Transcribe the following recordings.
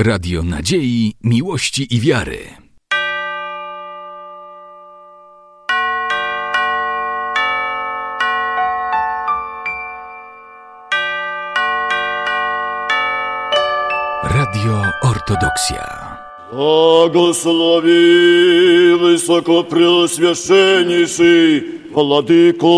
Radio Nadziei, Miłości i Wiary. Radio Ortodoksja. Благослови высокопреосвященнейший Владыку.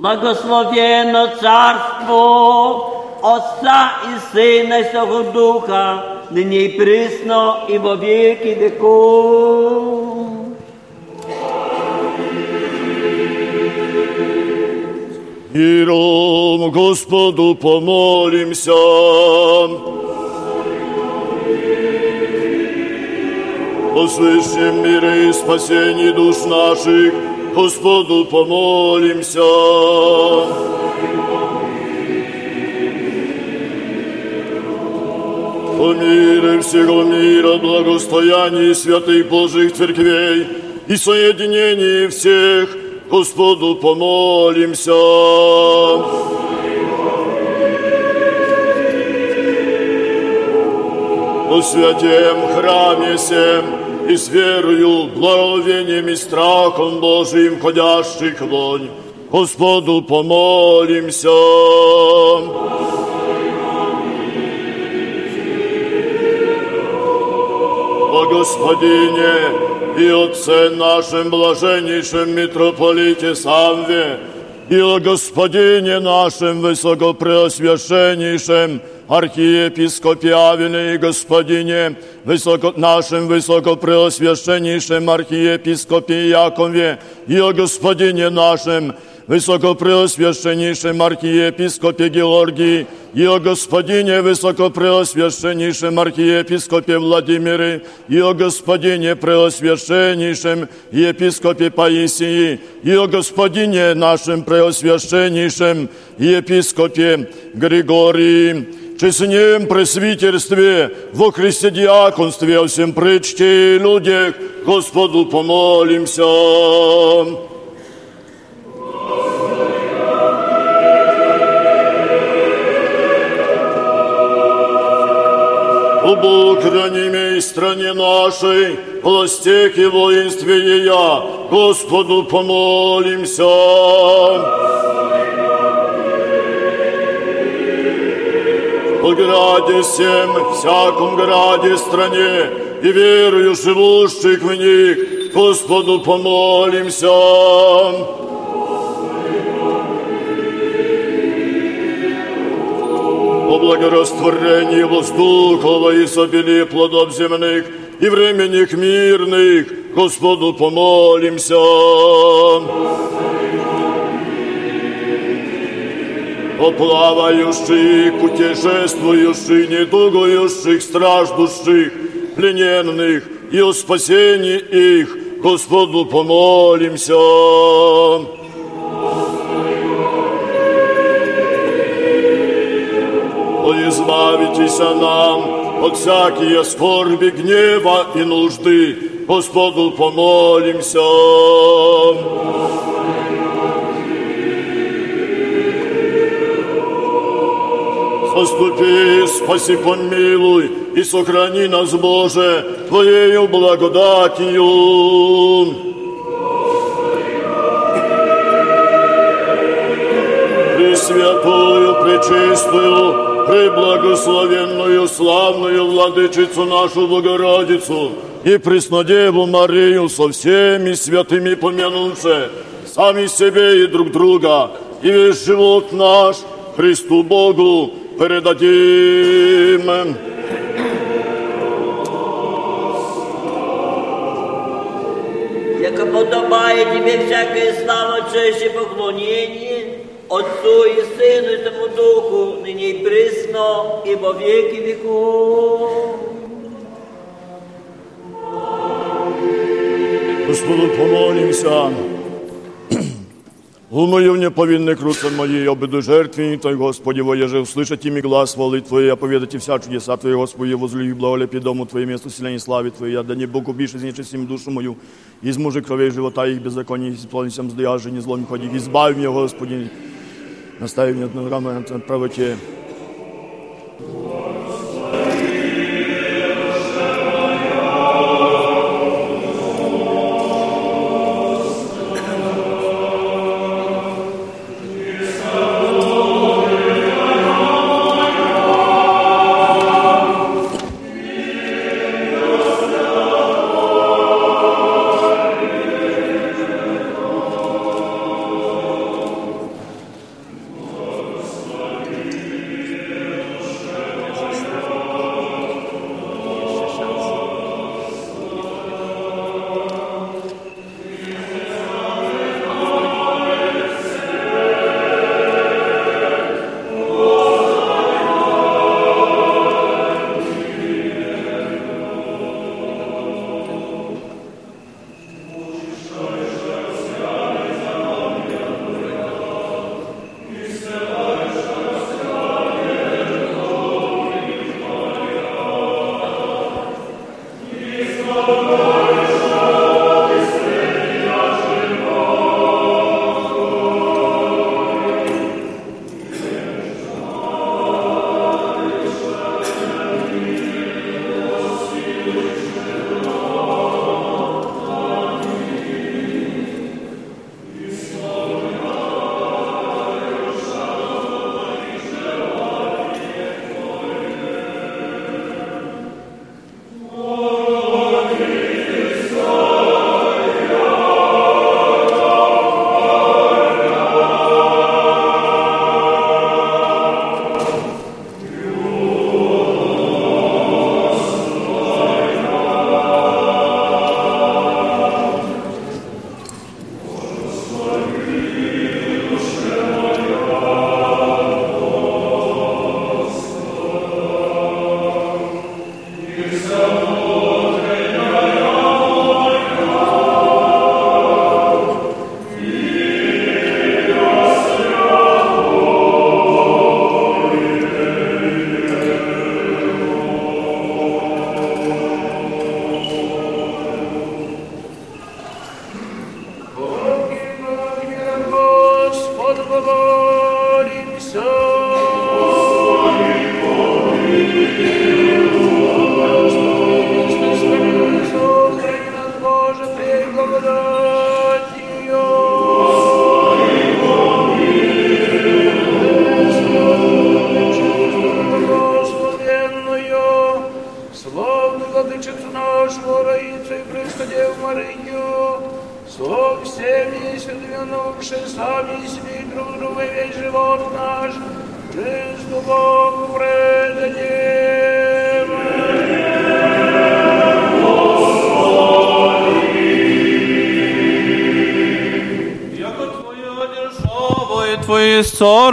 Благословенно Царство Отца и Сына и Святого Духа, ныне и присно, и во веки веков. Миром Господу помолимся. О свыщем мире и спасении душ наших, Господу помолимся. О мире всего мира, благостоянии святых Божьих церквей и соединении всех, Господу помолимся. О святем храме всем и с верою, благовением и страхом Божиим ходящих лонь, Господу помолимся. Господине и Отце нашем блаженнейшем митрополите Самве, и о Господине нашем высокопреосвященнейшем архиепископе Авеле и Господине высоко, нашем высокопреосвященнейшем архиепископе Якове, и о Господине нашем Высокопреосвященнейшем архиепископе Георгии и о Господине Высокопреосвященнейшем архиепископе Владимире и о Господине Преосвященнейшем епископе Паисии и о Господине нашем Преосвященнейшем епископе Григории честнем пресвитерстве, во Христе диаконстве, о всем причте людях, Господу помолимся. О Бог, храни и стране нашей, властях и воинстве Ея, Господу помолимся. О граде всем, всяком граде стране, и верую живущих в них, Господу помолимся. благорастворении воздухова и изобилии плодов земных и временных мирных, Господу помолимся. О плавающих, путешествующих, недугующих, страждущих, плененных и о спасении их, Господу помолимся. О, избавитесь нам от всякие скорби, гнева и нужды. Господу помолимся. Заступи, спаси, помилуй и сохрани нас, Боже, Твоею благодатью. Пресвятую, пречистую, преблагословенную, славную владычицу нашу Богородицу и Преснодеву Марию со всеми святыми помянувши, сами себе и друг друга, и весь живот наш Христу Богу передадим. Яко подобает тебе всякая слава, честь и поклонение, Отцу і Сину, і тому Духу, нині й присно, і во віки віку. Господу помолімся. Луною в неповинных руцах моей, обиду жертвенник Твой, Господи, воеже, услышать ими глаз хвалы Твоей, оповедать и вся чудеса Твои, Господи, возлюби, благолепи дому Твое место силения славы Твоей, да не Бог убишь из нечестим душу мою, из мужа кровей живота их беззаконий, исполнись мзды, аже не злом ходи, избави меня, Господи, настави меня на рамы на правоте.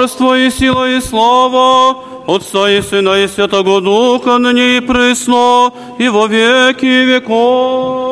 пророчество и сила и слава, Отца и Сына и Святого Духа, ныне и присно, и во веки веков.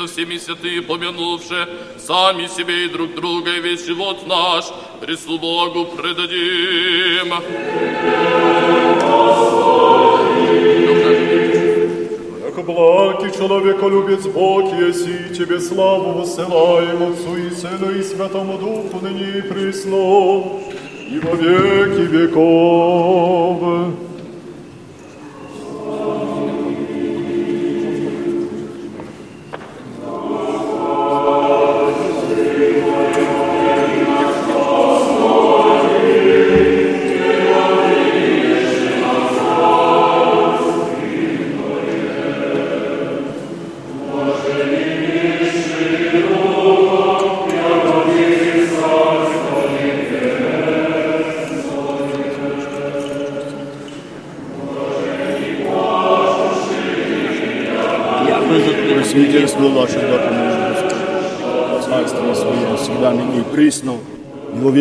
Марию со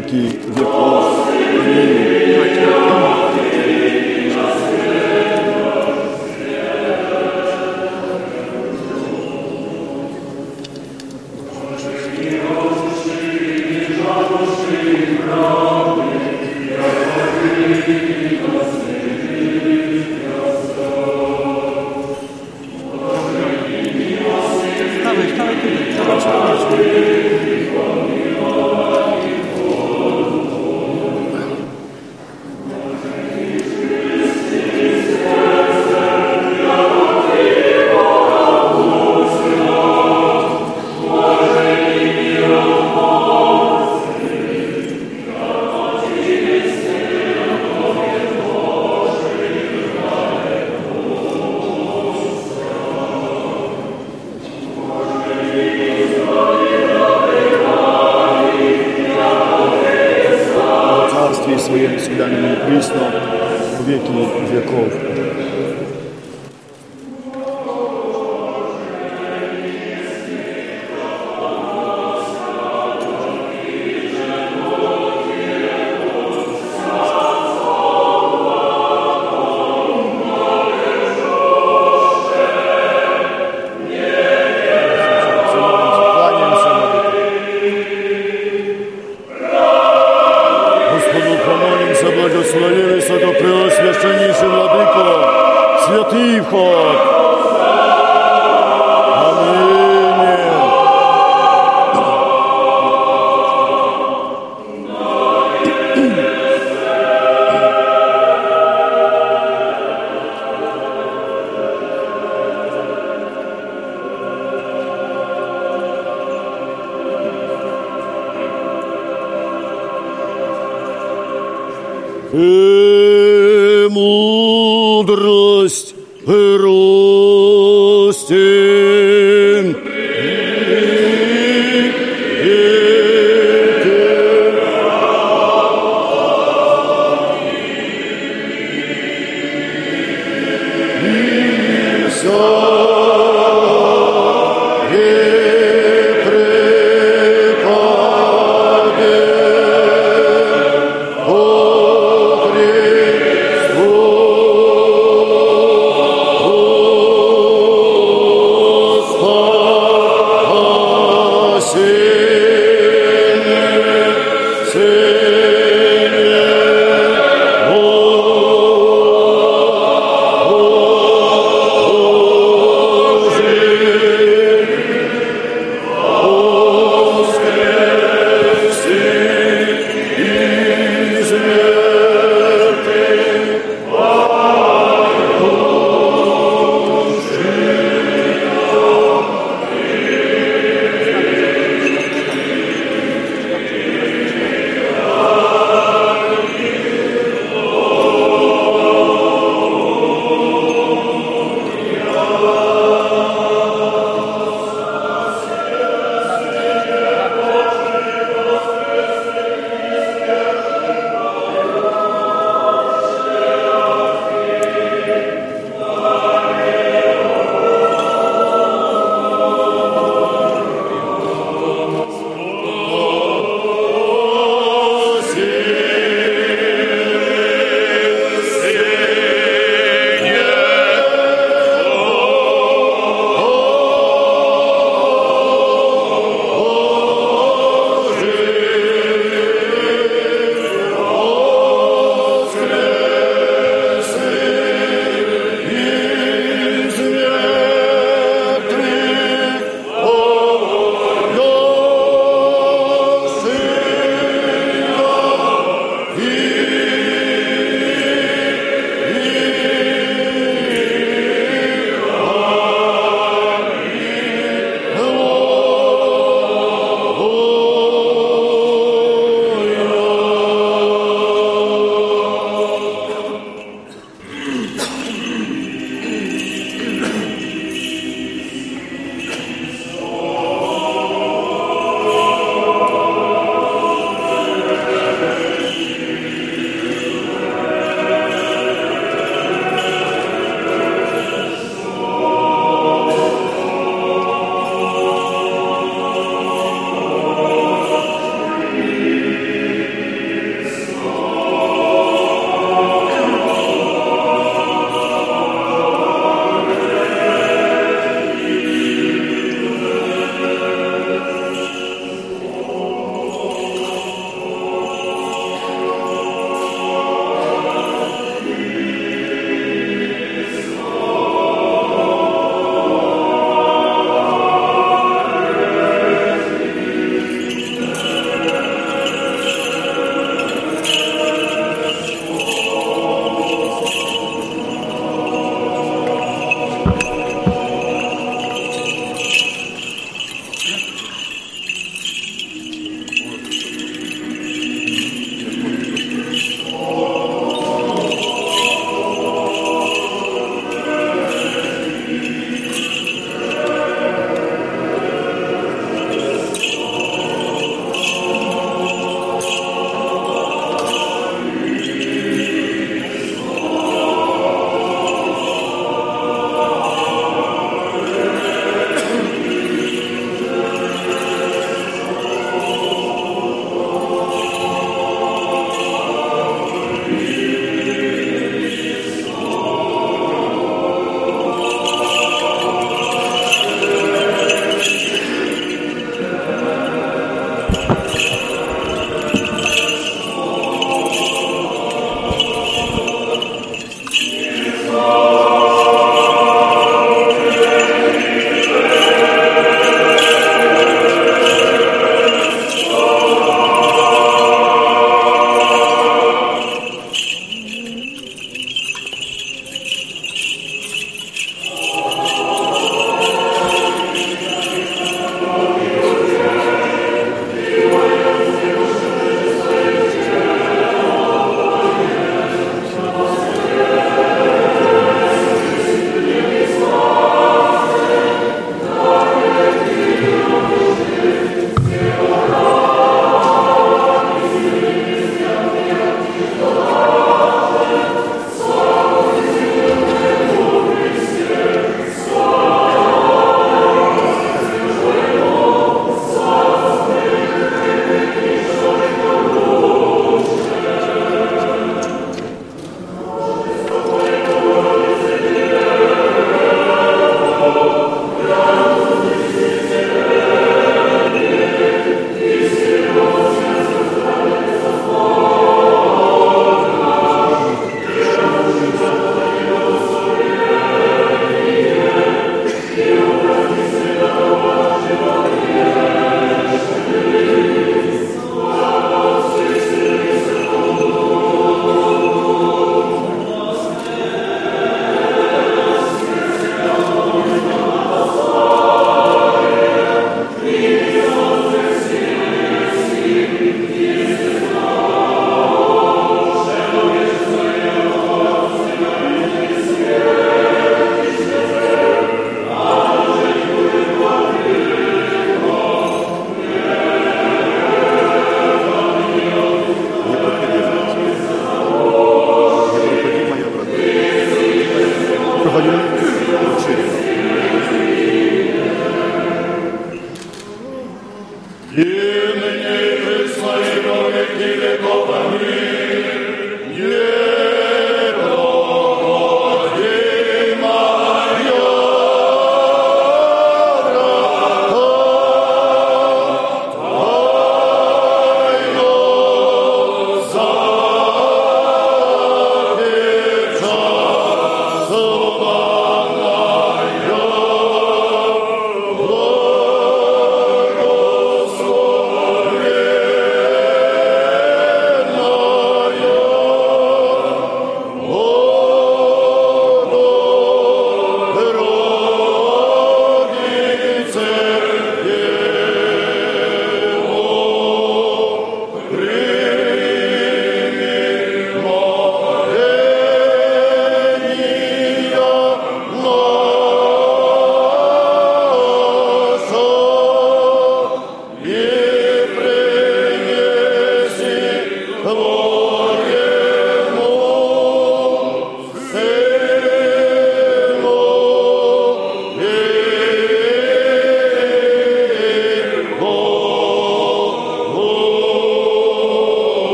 que ver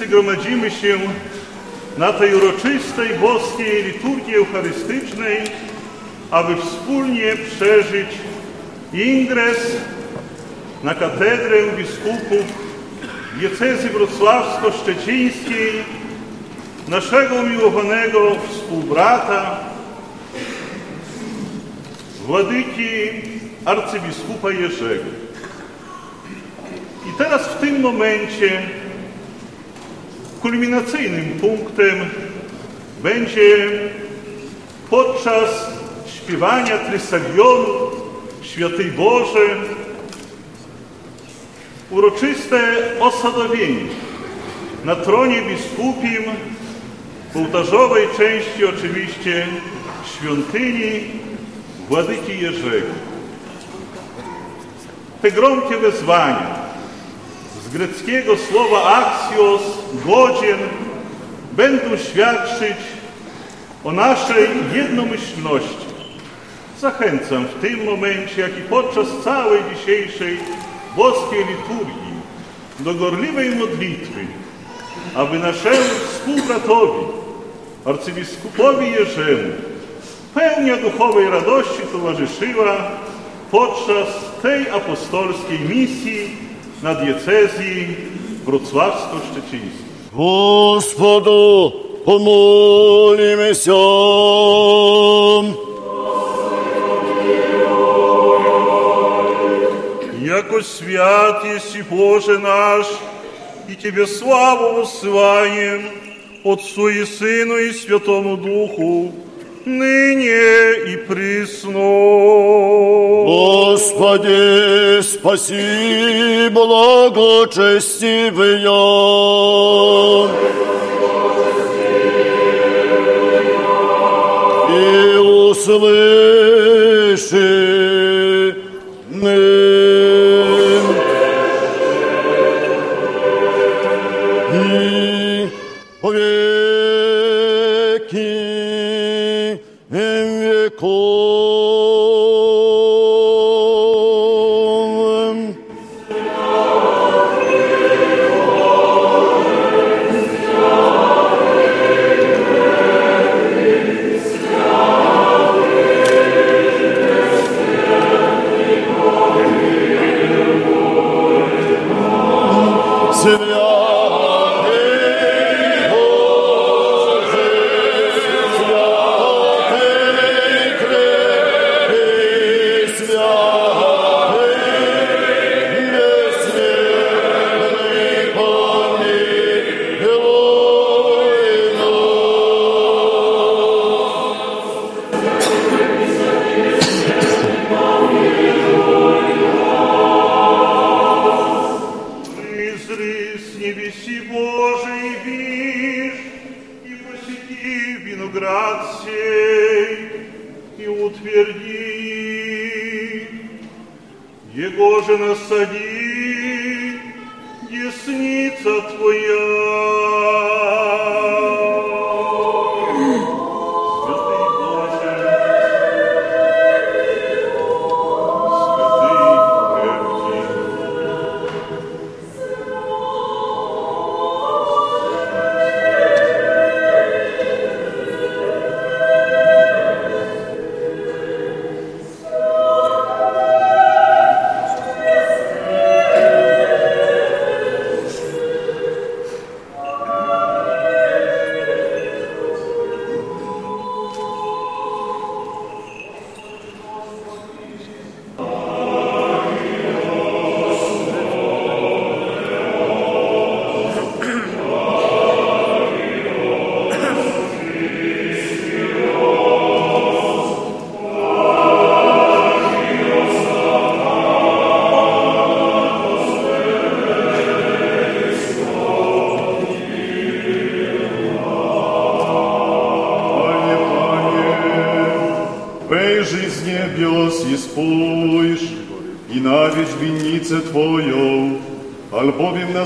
wszyscy gromadzimy się na tej uroczystej boskiej liturgii eucharystycznej, aby wspólnie przeżyć ingres na katedrę biskupów diecezji wrocławsko-szczecińskiej naszego umiłowanego współbrata, władyki arcybiskupa Jerzego. I teraz w tym momencie kulminacyjnym punktem będzie podczas śpiewania Trysalionu Świętej Boże uroczyste osadowienie na tronie biskupim w ołtarzowej części oczywiście świątyni Władyki Jerzego. Te gromkie wezwania greckiego słowa axios, godzien, będą świadczyć o naszej jednomyślności. Zachęcam w tym momencie, jak i podczas całej dzisiejszej boskiej liturgii do gorliwej modlitwy, aby naszemu współbratowi, arcybiskupowi Jerzemu, pełnia duchowej radości towarzyszyła podczas tej apostolskiej misji на дієцезії вроцлавсько щечинській Господу помолімося! Яко свят єсі Боже наш, і Тебе славу висилаєм Отцу і Сину, і Святому Духу. Ныне и присно. Господи, спаси благочестивые. И услыши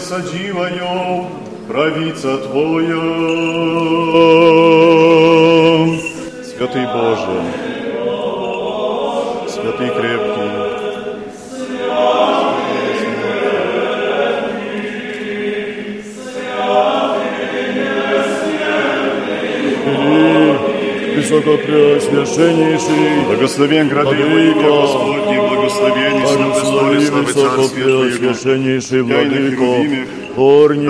садивою, правица Твоя. Святый Боже, святый крепкий, Высокопреосвященнейший, благословен грады Владыка, Господь, Господне, благословен и славы Благослови славы Царствие Твое. Высокопреосвященнейший Я и на Владыко, херувимах, корни,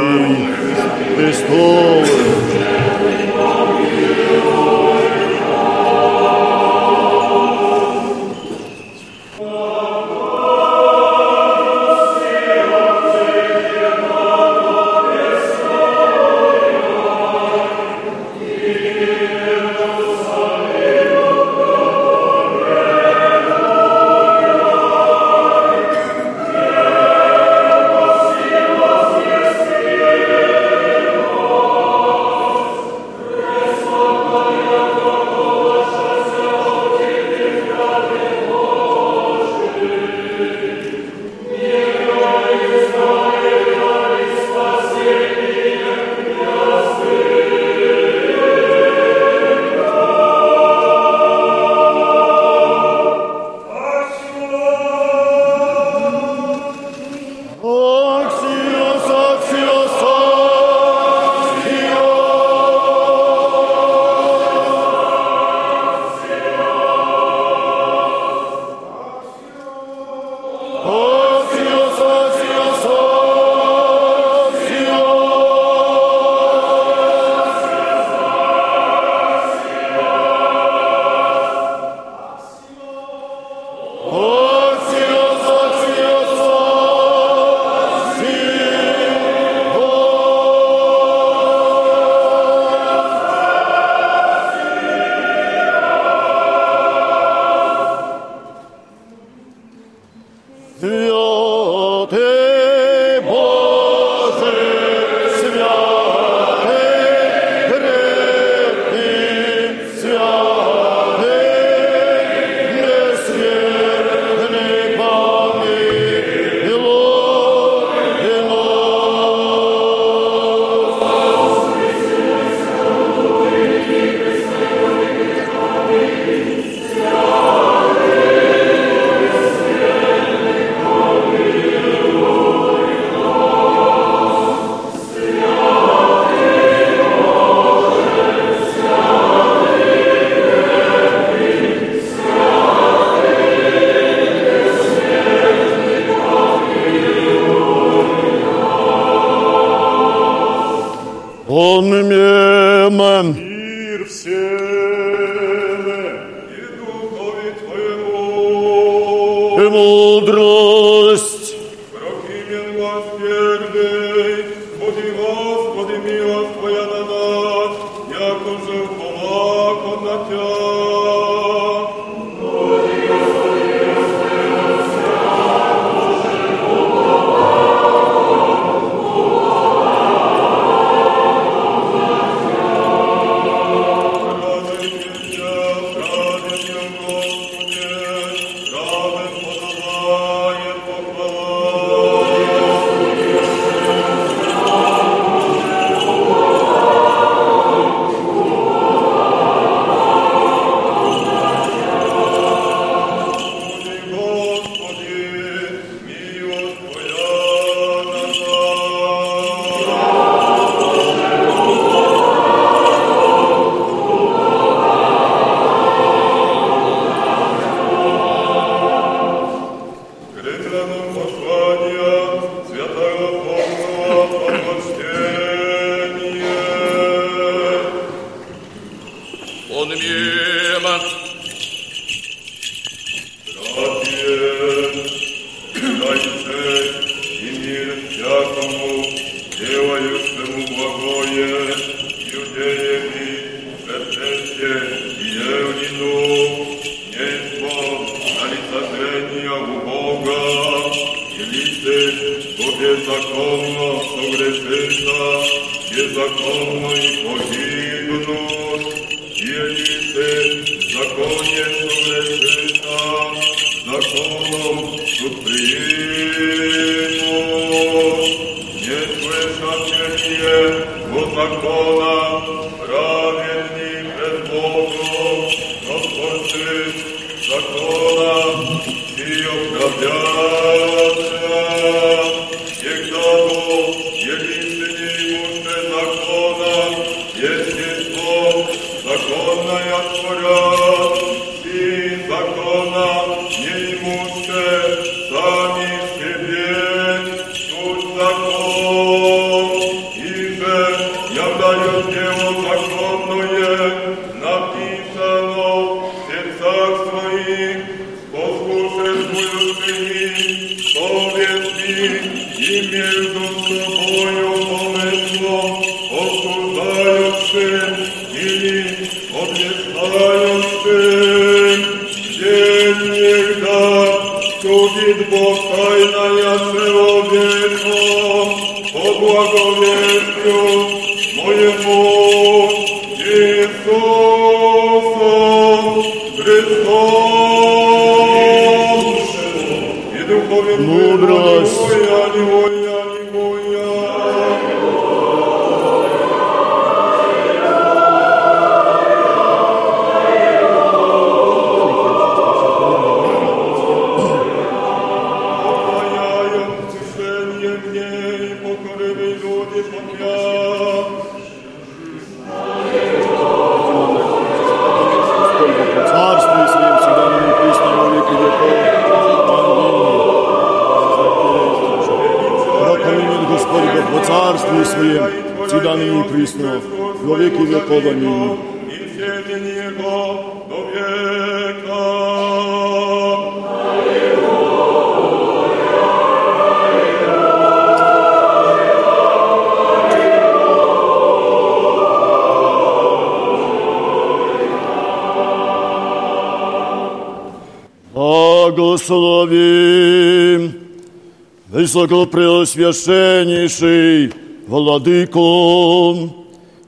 Высокопреосвященнейший Владыку,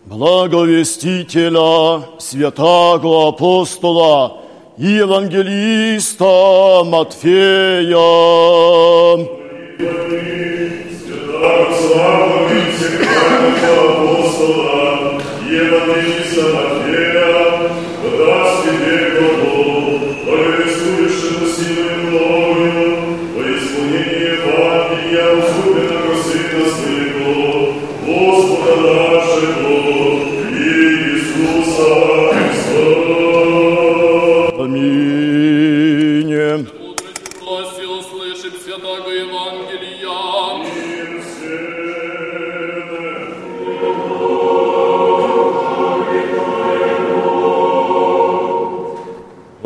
благовестителя, святаго апостола евангелиста Матфея.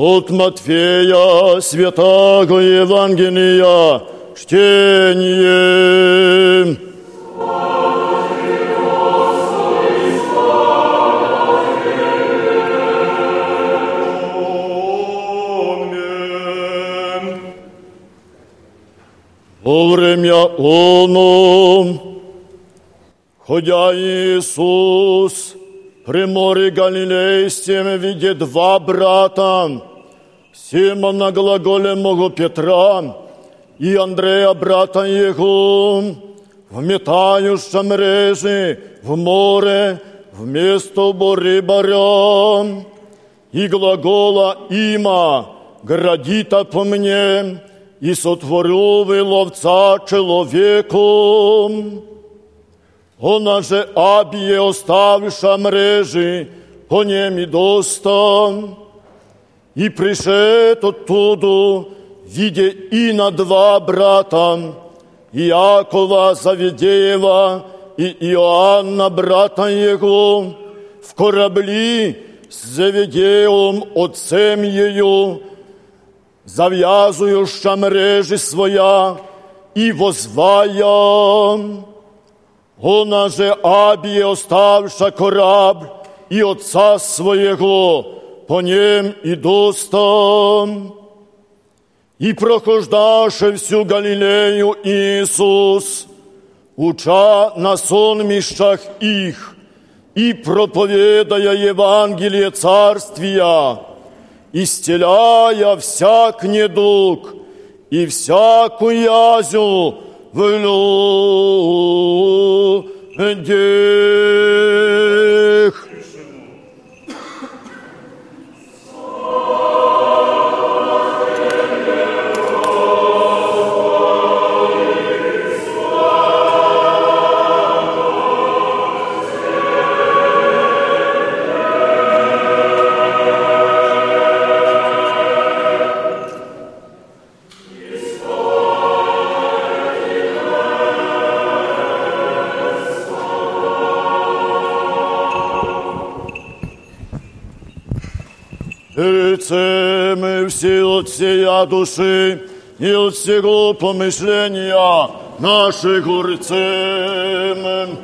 От Матфея святаго Евангелия чтение. Аминь. Во время оно, ходя Иисус при море Галилейском видит два брата, Симона глаголемого Петра и Андрея, брата его, вметающа мрежи в море вместо рыбаря, и глагола има градита по мне, и сотворил вы ловца человеком. Она же абije ostaviša mreži, po njem i dosta. И пришед оттуда, видя Ина два брата, Иакова Заведеева и Иоанна, брата его, в корабли с Заведеем, отцем ее, зав'язующа мрежи своя и возвая. Она же Абие оставша корабль и отца своего, по нем и достом. И прохождаше всю Галилею Иисус, уча на сонмищах их и проповедая Евангелие Царствия, исцеляя всяк недуг и всякую язю в людях. От всея души, и от всего помышления наших урцем.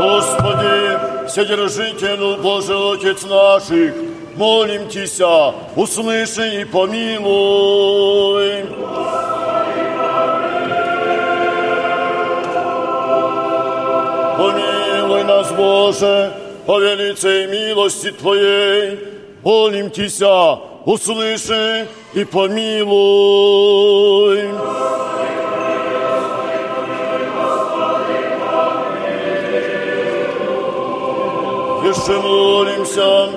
Господи, Вседержителю Божий Отец наших, молим Тися, услыши и помилуй. Помилуй нас, Боже, по велицей милости Твоей, молим Тися, услыши и помилуй. Еще молимся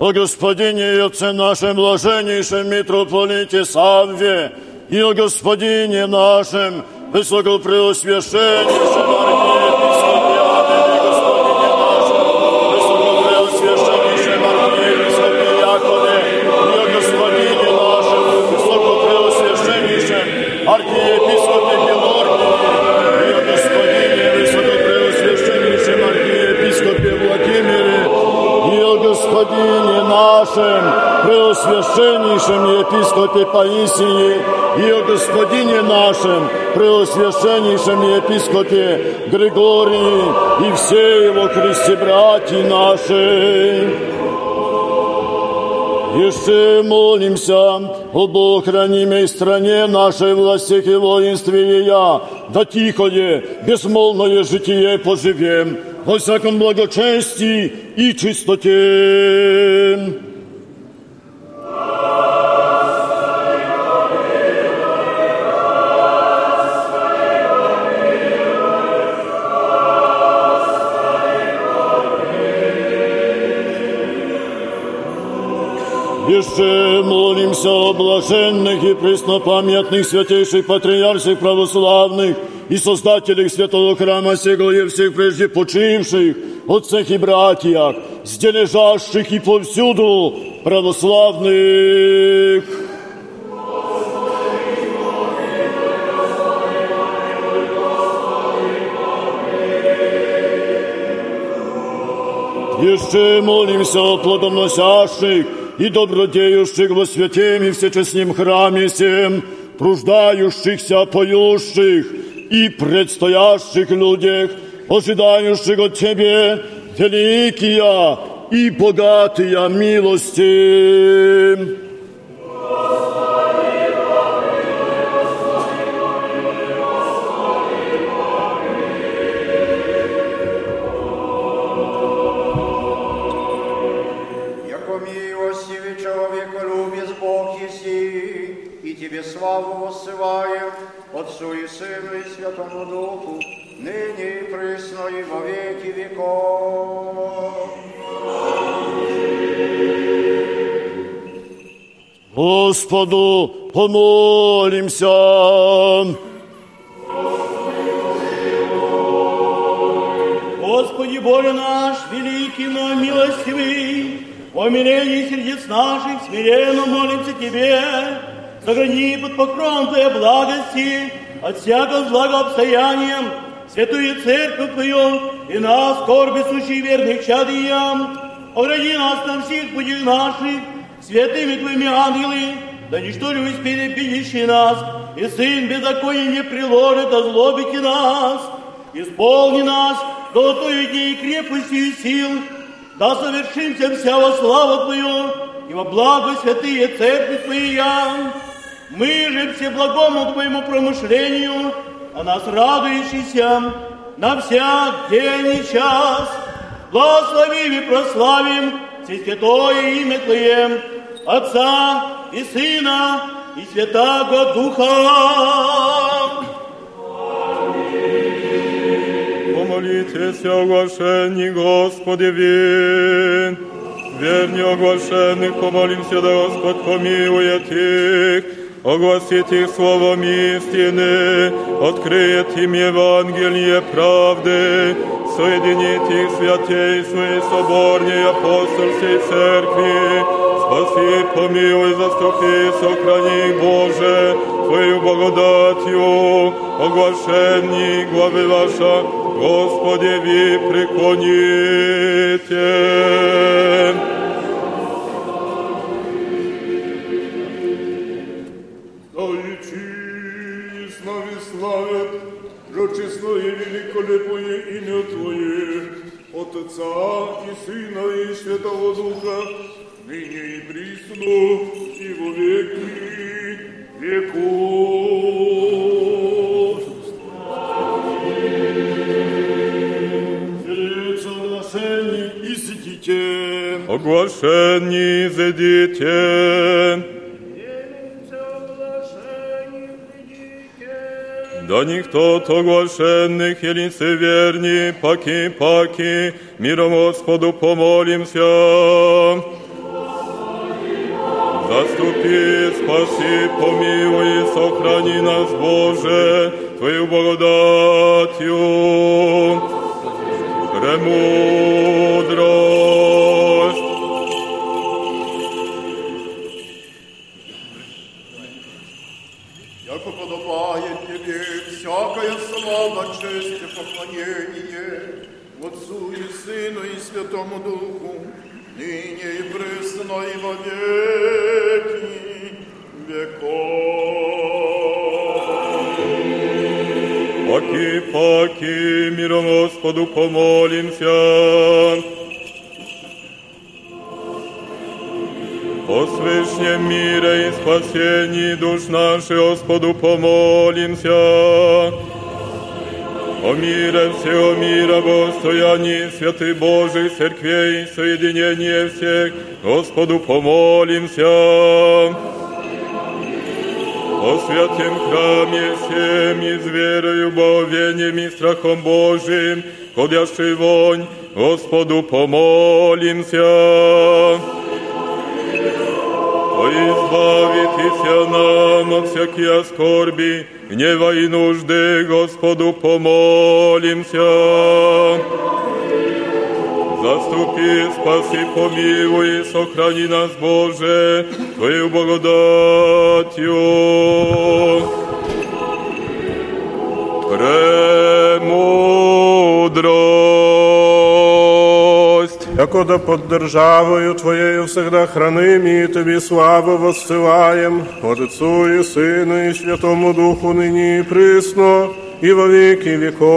о Господине и Отце нашем блаженнейшем митрополите Савве и о Господине нашем высокопреосвященнейшем епископе Паисии, и о Господине нашем, преосвященнейшем епископе Григории, и все его Христе братья наши. Еще молимся об охранимой стране нашей власти и воинстве ее, да тихое, безмолвное житие поживем, во всяком благочестии и чистоте. Еще молимся о блаженных и преснопамятных святейших патриарших православных и создателях святого храма сего и всех прежде почивших, отцах и братьях, сдележащих и повсюду православных. Еще молимся о плодоносящих и добродеющих во святем и всечестнем храме всем, труждающихся, поющих и предстоящих людях, ожидающих от Тебе великие и богатые милости. Сыну и Святому Духу, ныне и присно и во веки веков. Господу помолимся. Господи Боже наш, великий, но милостивый, о мирении сердец наших смиренно молимся Тебе, сохрани под покровом Твоей благости от всякого злого обстояния, святую церковь Твою и нас, скорби сущих верных чадиям, огради нас на всех путях наших, святыми Твоими ангелы, да ничто ли успели бедящий нас, и Сын беззакония не приложит озлобите нас, Исполни нас золотой дней крепостью и сил, да совершимся вся во славу Твою и во благо святые церкви Твоя. Мы же все благому Твоему промышлению, а нас радующийся на всяк день и час. Благословим и прославим святое имя Твое, Отца и Сына и Святаго Духа. Помолитесь о оглашении, Господи, вин. Верни оглашенных, помолимся, да Господь помилует их. oglasiti ih slovom istine, otkrijeti im evangelije pravde, соединить их святейшие соборные апостольские церкви, спаси, помилуй, заступи, сохрани, Боже, Твою благодатью, оглашенни главы ваша, Господи, ви преклоните. И великолепное имя Твое, от Отца и Сына и Святого Духа, ныне и присно, и во веки веков. Сердце гласени и Да никто от оглашенных и лицеверни, паки-паки, миром Господу помолимся. Заступи, спаси, помилуй, сохрани нас, Боже, Твою благодатью. Премудрость. Яко подобает тебе всякая слава, честь и поклонение Отцу и Сыну и Святому Духу, ныне и пресно и во веки веков. Паки-паки, миром Господу помолимся. О свышнем мире и спасении душ наших Господу помолимся. О мире всего мира, Господи, святый Божий, церквей, соединение всех, Господу помолимся. О святем храме всем и с верою, боговением и страхом Божиим, ходящий вонь, Господу помолимся. О избавитеся нам от всякие скорби, гнева и нужды, Господу помолимся. Заступи, спаси, помилуй, сохрани нас, Боже, Твою благодатью. Премудрость. Якода под державою Твоєю всегда хранимі, Тобі славу воссилаєм, от Отцу і Сину і Святому Духу нині і присно, і во віки віков.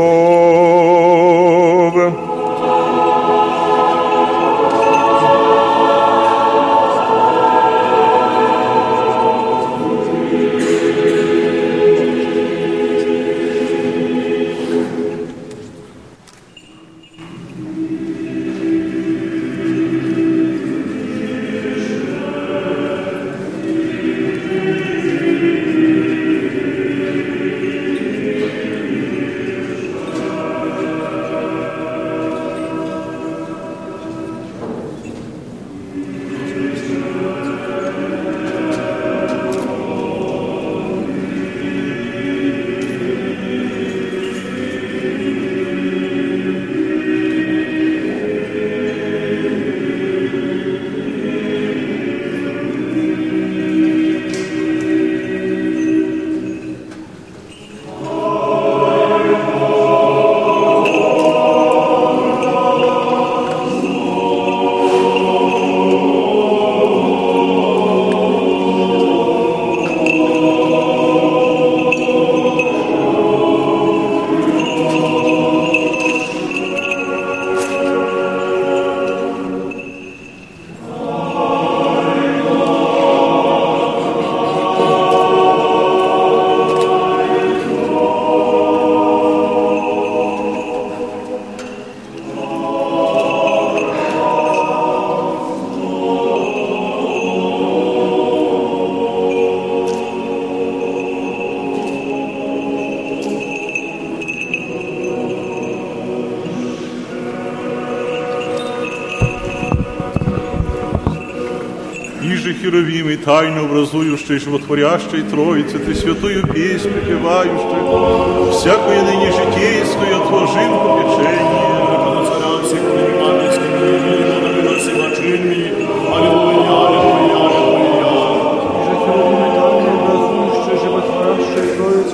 преобразующий, животворящий Троице, ти святою пісню певающую, всякої нині житейское отложив по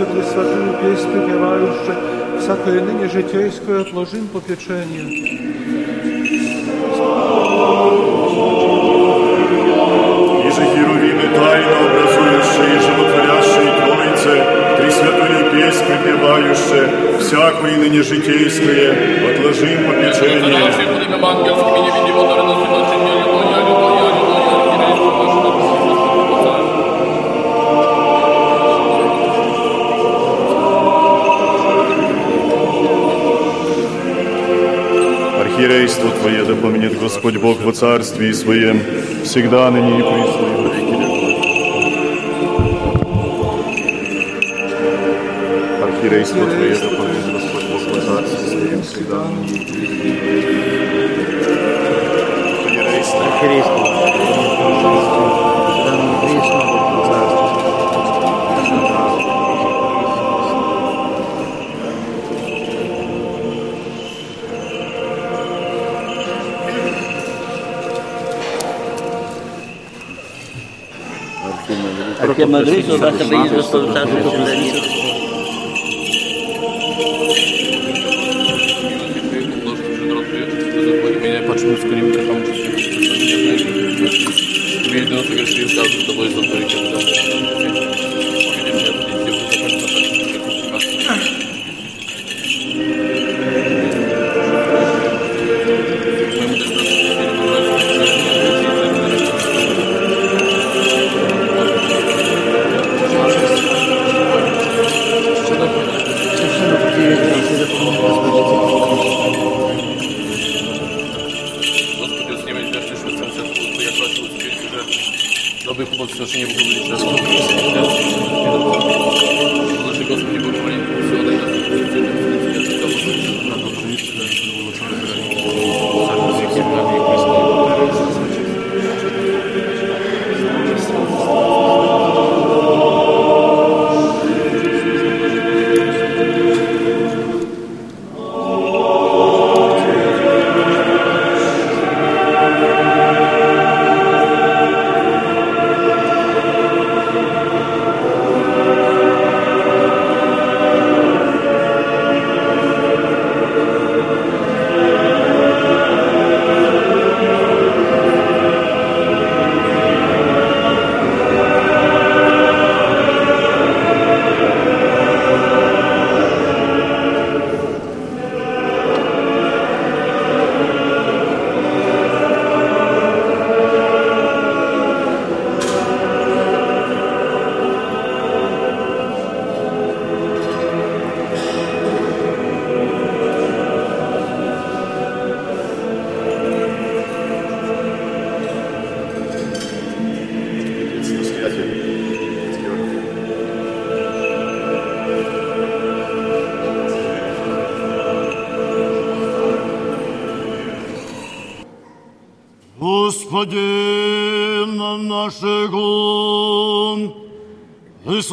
Ты святую песню певающую, всякое ныне житейское отложим попечение. Thank you же херувимы тайно образующие и животворящие Троице, Пресвятую песнь припевающие, всякую ныне житейское, отложим попечение. Архиерейство Твое да помнит Господь Бог во Царстве Своем, всегда ныне и присно Madrid, sobre esta país, sobre os Estados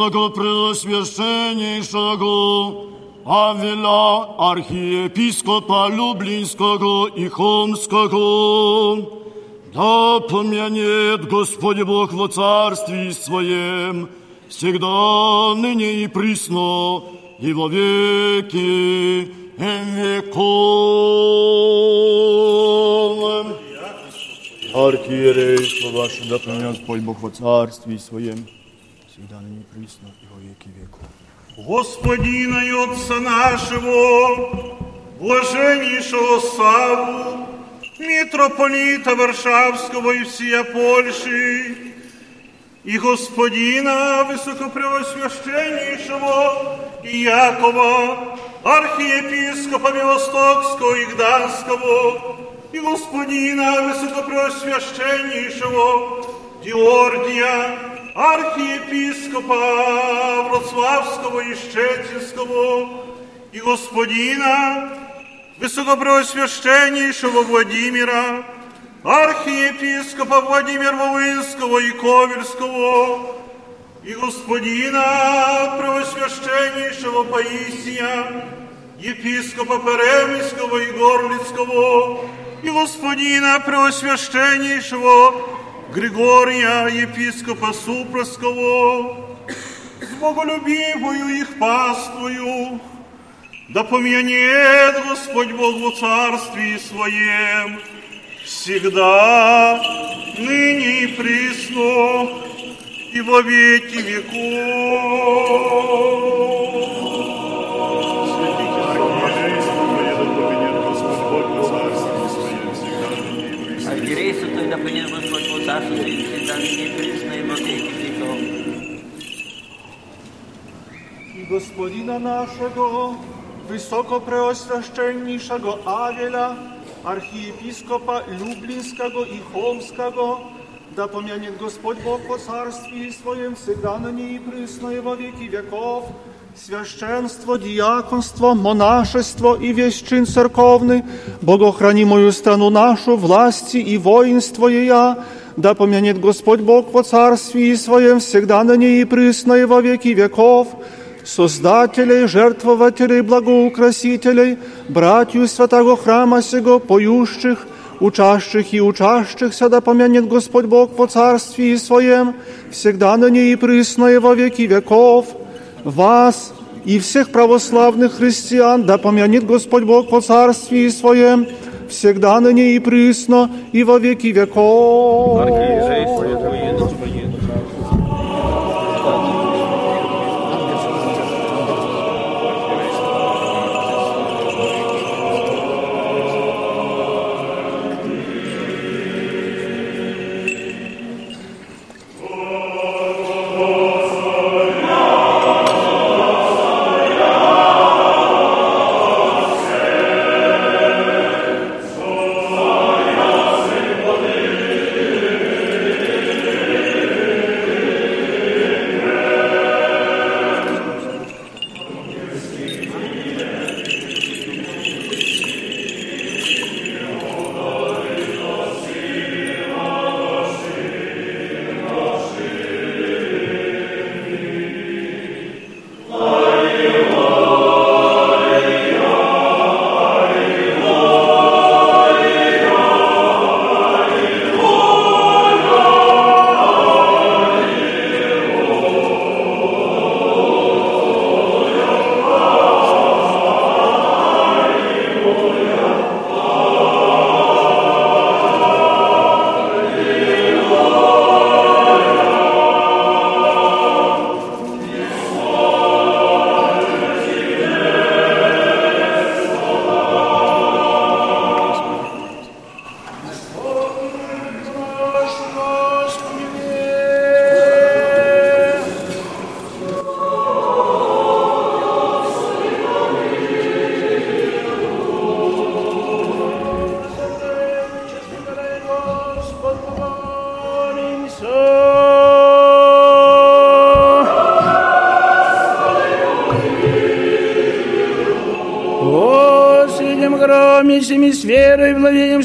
высокопреосвященнейшего Авеля, архиепископа Люблинского и Хомского, да помянет Господь Бог во Царстве Своем, всегда, ныне и присно, и во веки веков. Архиерейство ваше, да помянет Господь Бог во Царстве Своем, всегда, ныне и присно, и во веки веков. Господина и Отца нашего, блаженнейшего Саву, митрополита Варшавского и всея Польши, и Господина Высокопревосвященнейшего Якова, архиепископа Белостокского и Гданского, и Господина Высокопревосвященнейшего Георгия, архієпіскопа Вроцлавського і Щецінського і господіна високопреосвященнішого Владіміра, архієпіскопа Владимира Волинського і Ковірського, і господіна Преосвященнішого Паїсія, єпіскопа Переміського і Горліцького, і господіна Преосвященнішого Григория, епископа Супроского, с боголюбивую их паствою, Да помянет Господь Бог во Царстве Своем, всегда, ныне и присно, и во веки веков. gospodina naszego, wysokopреосвященнейшего Авеля, архиепископа Люблинского и Холмского, да помянет Господь Бог по царстве Своем всегда на ней и присно и во веки веков, священство, диаконство, монашество и весь чин церковный, богохранимую страну нашу, власти и воинство ея, да помянет Господь Бог по царстве Своем всегда на ней и присно и во веки веков, создателей, жертвователей, благоукрасителей, братью святого храма сего, поющих, учащих и учащихся, да помянет Господь Бог по царстве Своем, всегда на ней и присно и во веки веков, вас и всех православных христиан, да помянет Господь Бог по царстве Своем, всегда на ней и присно и во веки веков.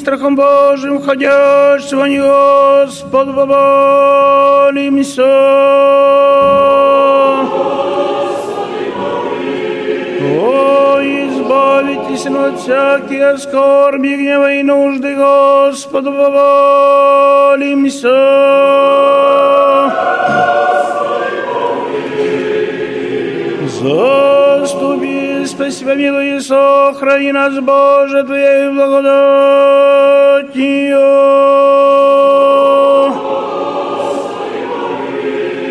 Страхом Божьим, Него, Господь помолимся. О, избавитесь от всяких скорби, гнева и нужды, Господу помолимся. Заступи, спаси, помилуй и сохрани нас, Боже, Твоей благодатью.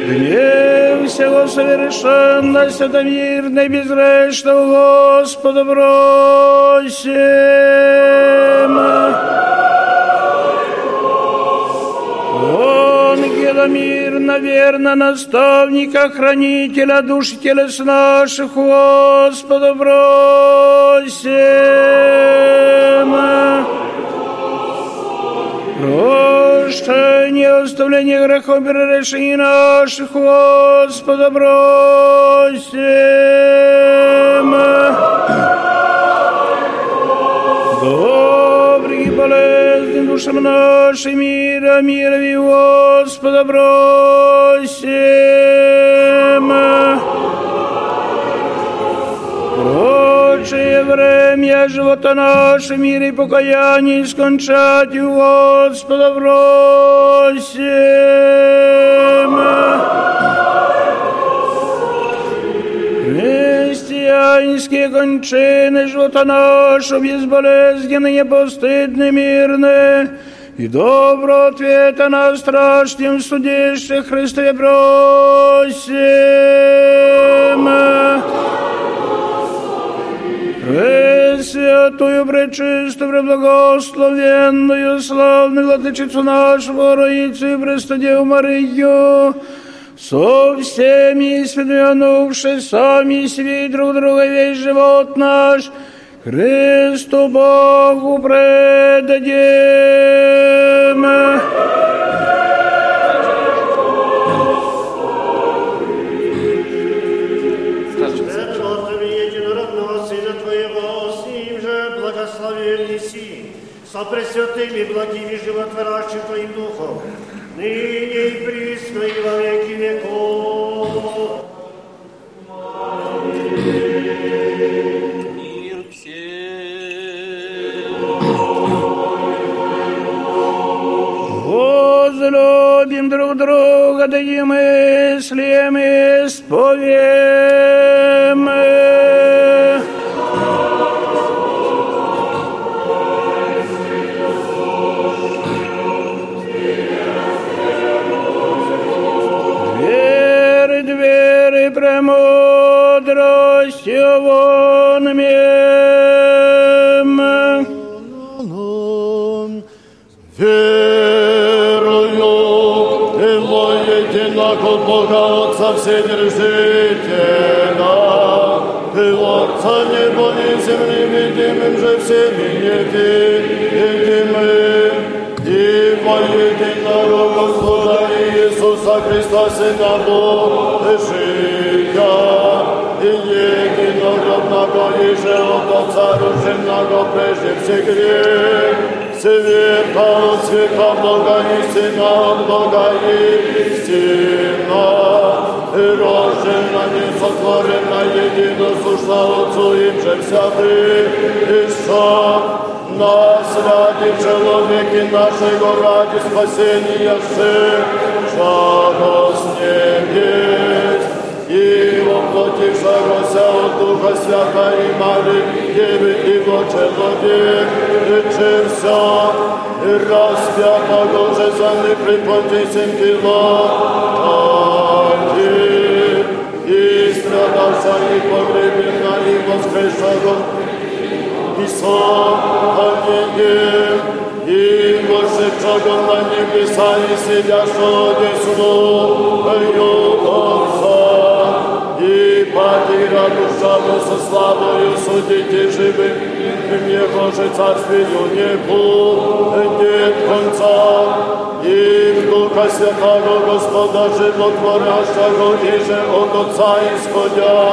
Гнев всего совершенно, святомирно и безгрешного Господа бросим. Ангела мирно, верно, наставника, хранителя душ телес наших, Господа бросим. Прощение, оставление грехов, перерешений наших, Господа бросим. душам нашим мира, мира и Господа бросим. Прочее время живота нашего мира и покаяние скончать у Господа бросим. Панские кончины живота нашего безболезненные, непостыдны, мирны, и добро ответа на страшном судище Христе просим. Пресвятую, пречистую, преблагословенную, славную Владычицу нашу, Роицу и Престодеву Марию, со всеми святые сами себе и друг друга весь живот наш, Христу Богу предадим. Тебе единородного Сына Твоего, с Ним же благословен неси, со пресвятыми благими животворящим Твоим Духом, ныне и присно и во веки друг друга, да и мыслим исповем. Веры, двери, премудростью Бога Отца Вседержителя, и Отца неба и земли, видимым же всеми невидимым, и во единого Господа Иисуса Христа, Сына Божия, и единородного и же от Отца рожденного прежде всех грех, света от света Бога истина от Бога истина, и рождена, несотворена, единосушна Отцу им же вся пришла, нас ради человеки нашего, ради спасения шедшего с небес, Силом потішарося от Духа Свята і Мари, Діви і чоловік, лечився, і розп'ятого вже за неприподнісім тіло, і страдався, і погребена, і воскрешав, и сам, і и чого на небеса, і сидяшого десну, і Отца. и потира душаву со славою судите живым, им Его же царствию не будет конца, и в Духа Святого Господа животворящего, и же от Отца исходящего,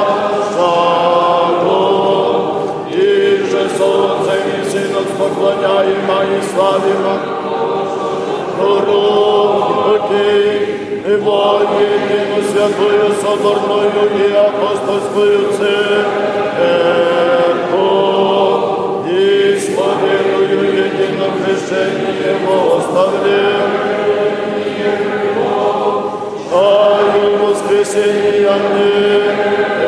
и же солнце и сынок поклоняем и славим дороги, воїни святою соборною і апостольською церквою, і славяною єдином хрещенні Його оставлення, а й воскресіння Амінь.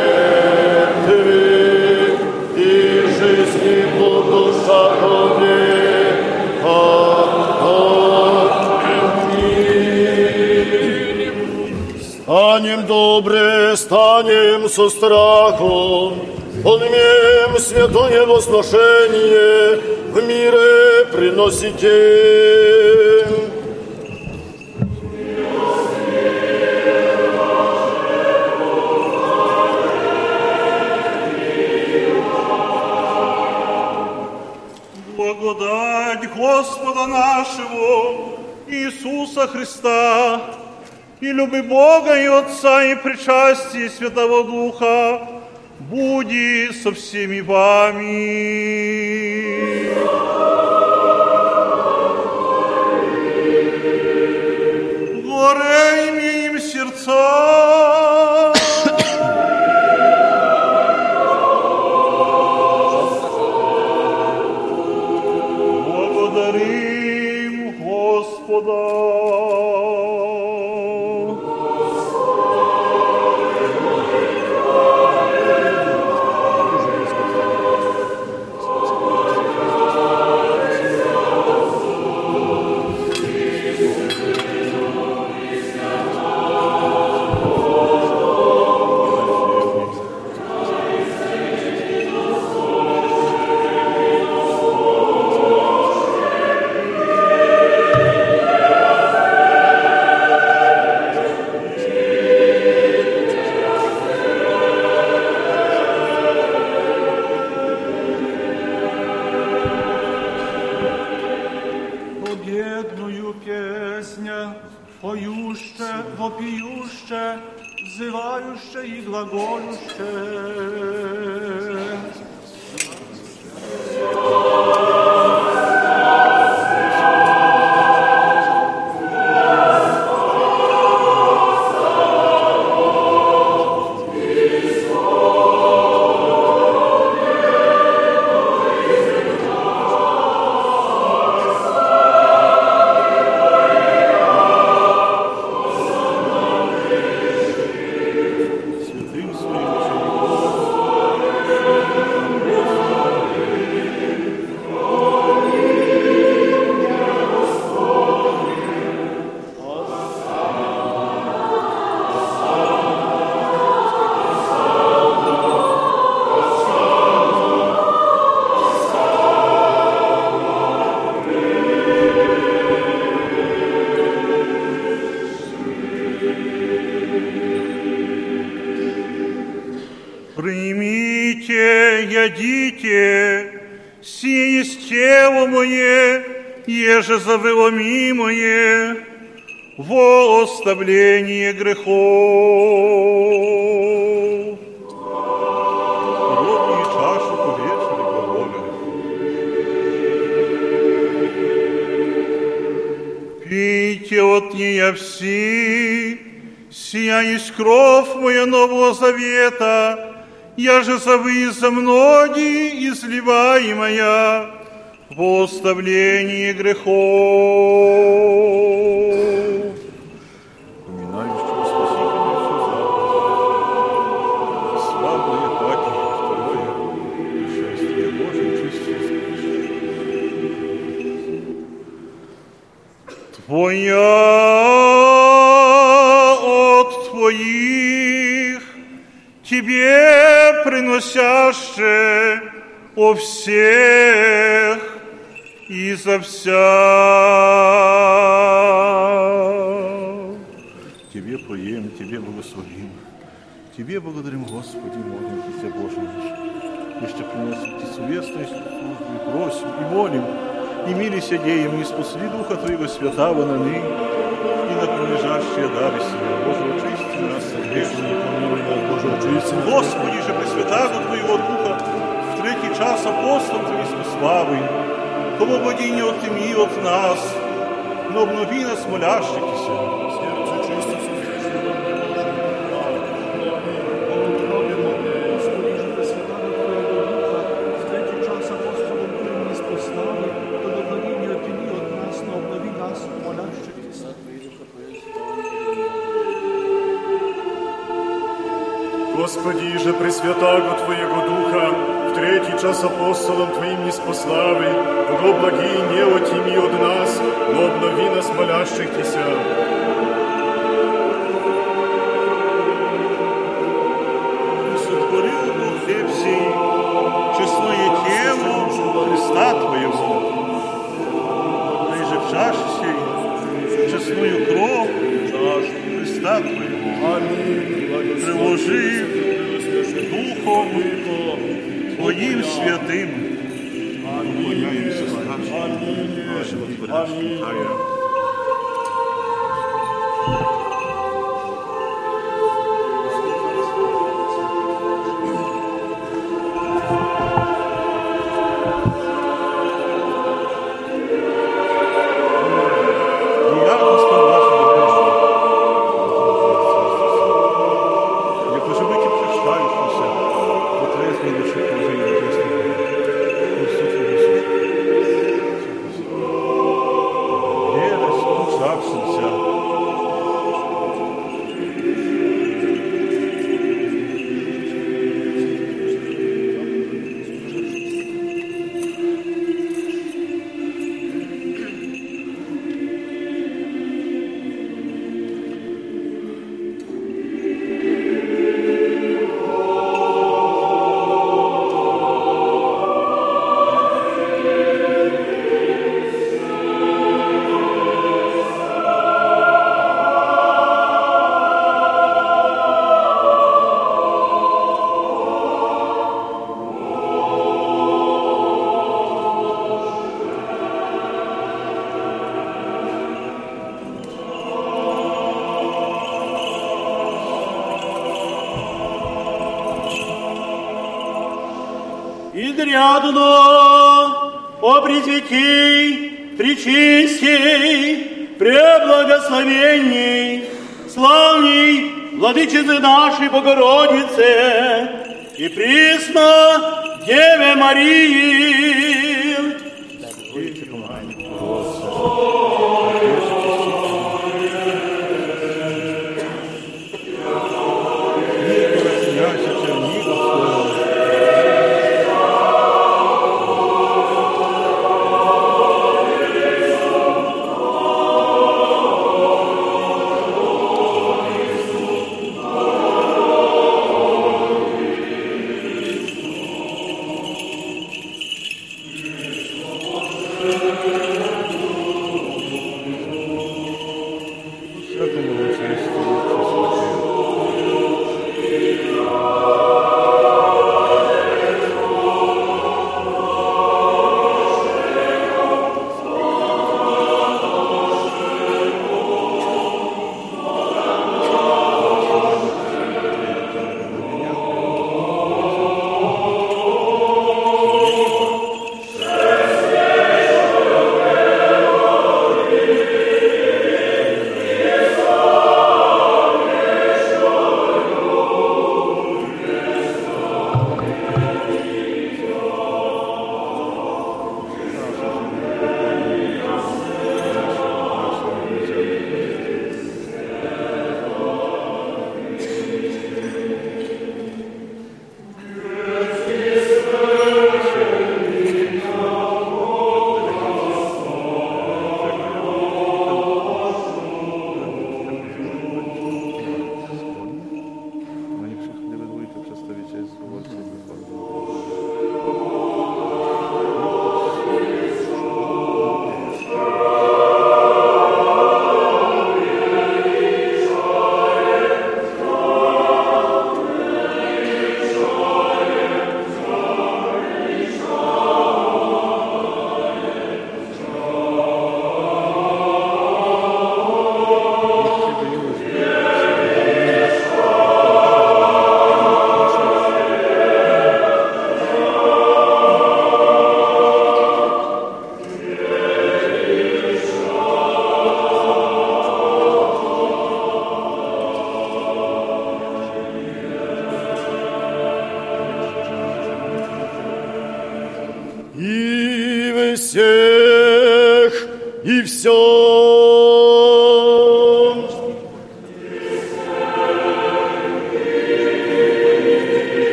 Станем добре, станем со страхом, поднимем святое возношение, в мире приносите. Благодать Господа нашего Иисуса Христа и люби Бога и Отца и причастие Святого Духа буди со всеми вами. Горе имеем сердца. Еже завело мое, во оставление грехов. Пейте от нее все, сия есть кровь моя нового завета, я же за вы и за многие изливаемая во оставление грехов. Поминающего всю заповедь, славное Пати, второе, пришествие Божие, чистое Твоя от Твоих, Тебе приносяще о всех и за вся. Тебе поем, Тебе благословим. Тебе благодарим, Господи, молим Тебя, Боже наш. Еще приносим Ти совестную службу и просим, и молим, и милися деем, не спасли Духа Твоего Святого на ныне, и на прилежащие дары себе. Боже, очисти нас, грешные, помилуй нас, Боже, очисти. Господи же, Пресвятаго Твоего Духа, в третий час апостол Твоей славы, кому бодіння отимі от нас, но обнови нас молящихся. Господи же, Пресвятаго Твоего Духа, в третий час апостолом Твоим не спославы, Бого благие не отими от нас, но обнови нас молящих Тися. Сотворил Бог хлеб сей, честное тело Христа Твоего, ближе в чаше честную кровь Христа Твоего. Аминь. Приложи Духом Святым. Поклоняемся нашего Творца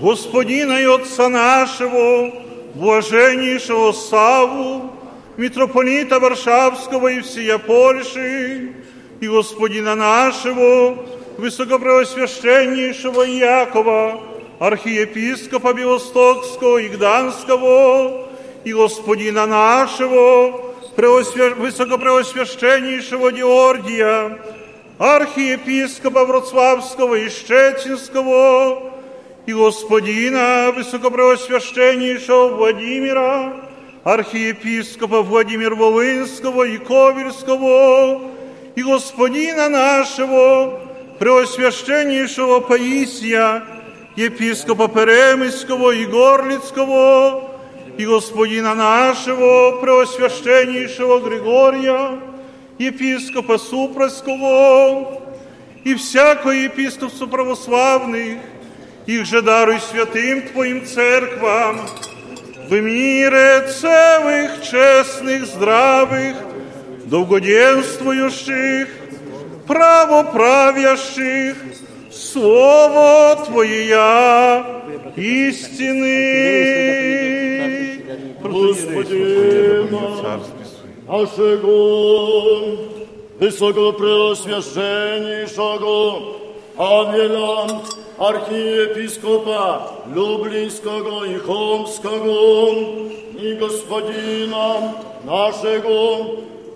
Господина и Отца нашего, блаженнейшего Саву, митрополита Варшавского и всея Польши, и Господина нашего, высокопреосвященнейшего Якова, архиепископа Белостокского и Гданского, и Господина нашего, преосвя... Георгия, архиепископа Вроцлавского и Щецинского, и господина высокопреосвященнейшего Владимира, архиепископа Владимир Волынского и Ковельского, и господина нашего преосвященнейшего Паисия, епископа Перемыского и Горлицкого, и господина нашего преосвященнейшего Григория, епископа Супроского, и всякого епископства православных, их же даруй святым Твоим церквам, в мире целых, честных, здравых, долгоденствующих, правоправящих, Слово Твое истины. Господина нашего, высокопреосвященнейшего Авеля, arhiepiskopa lublinskiego i chomskiego i gospodina naszego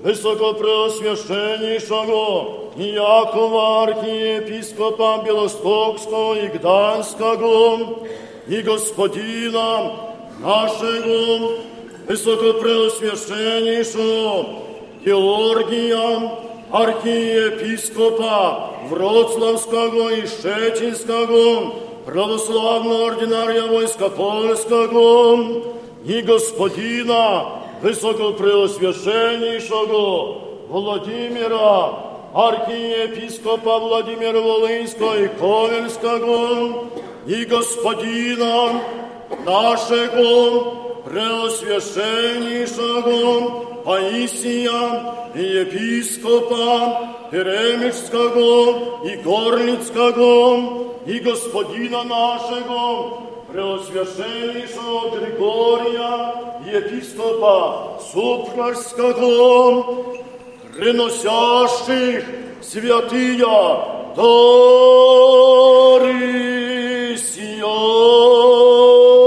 wysokopreoswieszczenniejszego Jakowa arhiepiskopa bielostokskiego i gdańskiego i gospodina naszego wysokopreoswieszczenniejszego Georgija архиепископа Вроцлавского и Щечинского, православного ординария войска польского и господина высокопреосвященнейшего Владимира, архиепископа Владимира Волынского и Ковельского и господина нашего Преосвященнейшего Паисия и епископа Перемишского и Горлицкого и господина нашего Преосвященнейшего Григория, епископа Супрарского, приносящих святые дары сия.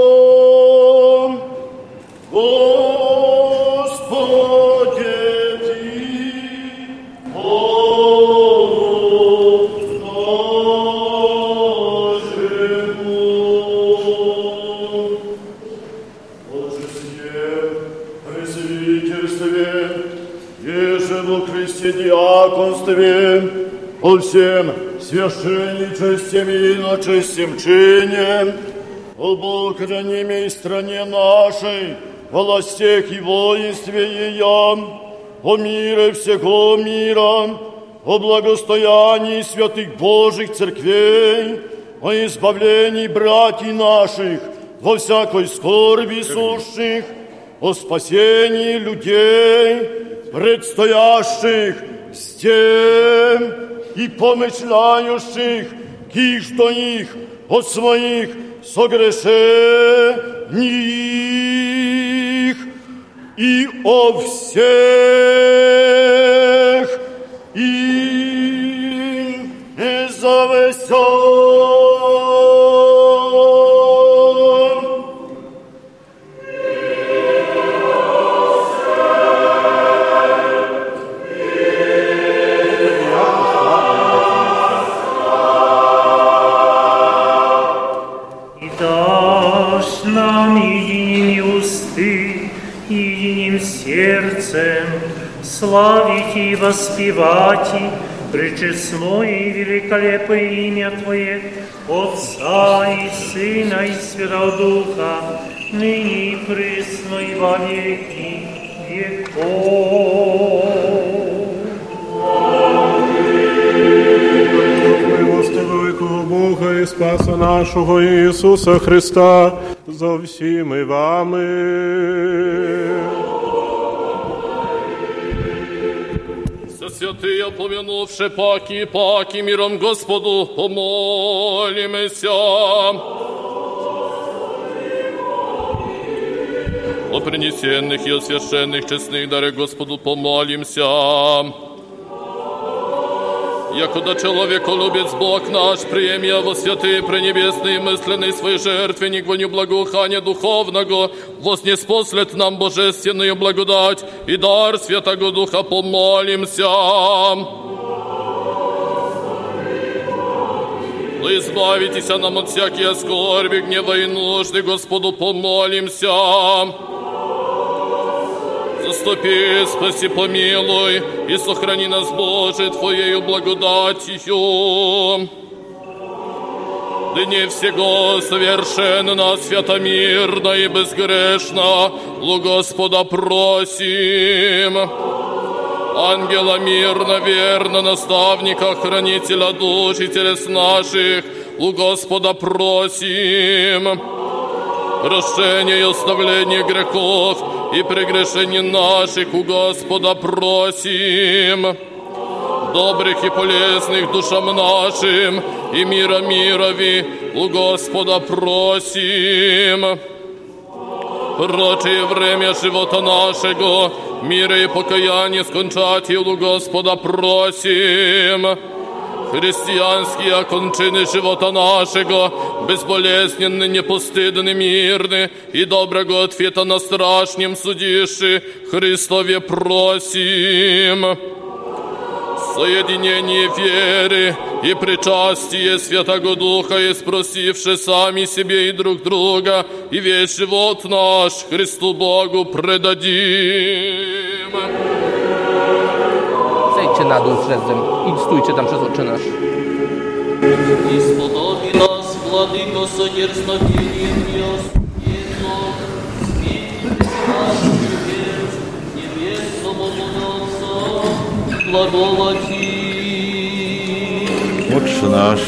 Диаконстве, по всем священничестям и иночестям чине, о Бограниме и стране нашей, властях и воинстве ее, о мире всего мира, о благостоянии святых Божьих церквей, о избавлении братьев наших во всякой скорби сущих, о спасении людей, предстоящих с тем и помышляющих, киш до них от своих согрешений и о всех Славить и воспевать и и великолепное имя Твое, Отца и Сына и Святого Духа, ныне и присно и во веки веков. Бога і Спаса нашого Ісуса Христа за всіми вами. святые, помянувши паки, паки, миром Господу помолимся. О принесенных и о священных честных даре Господу помолимся. Якуда человеколюбец Бог наш, приемя во святые пренебесные мысленные свои жертвенник воню благоухания духовного, вознеспослед нам божественную благодать и дар Святого Духа помолимся. Но избавитесь нам от всякие скорби, гнева и нужды, Господу помолимся. Заступи, спаси, помилуй и сохрани нас, Боже, Твоею благодатью. Дни всего совершенно, святомирно и безгрешно, у Господа просим. Ангела мирно, верно, наставника, хранителя душ и телес наших, у Господа просим. Прощение и оставление грехов и прегрешений наших у Господа просим. Добрых и полезных душам нашим и мира мирови у Господа просим. Прочее время живота нашего, мира и покаяния скончати у Господа просим. Христианские окончины живота нашего, безболезненны, непостыдны, мирны, и доброго ответа на страшнем судиши, Христове просим. Соединение веры и причастие Святого Духа, и спросивши сами себе и друг друга, и весь живот наш Христу Богу предадим. idźcie na dół i stójcie tam przez oczy nasz. Nas,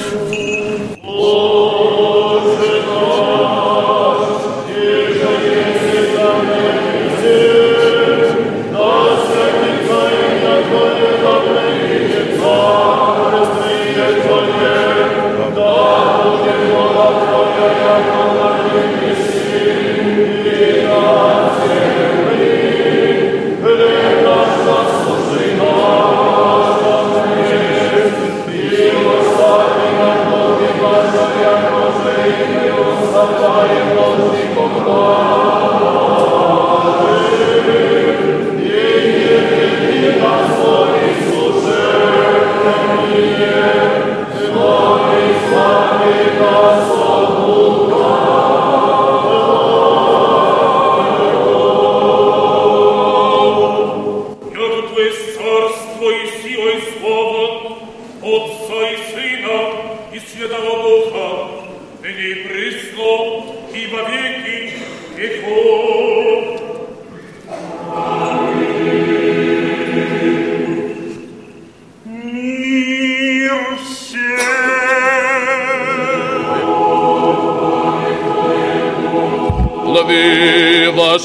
Amen.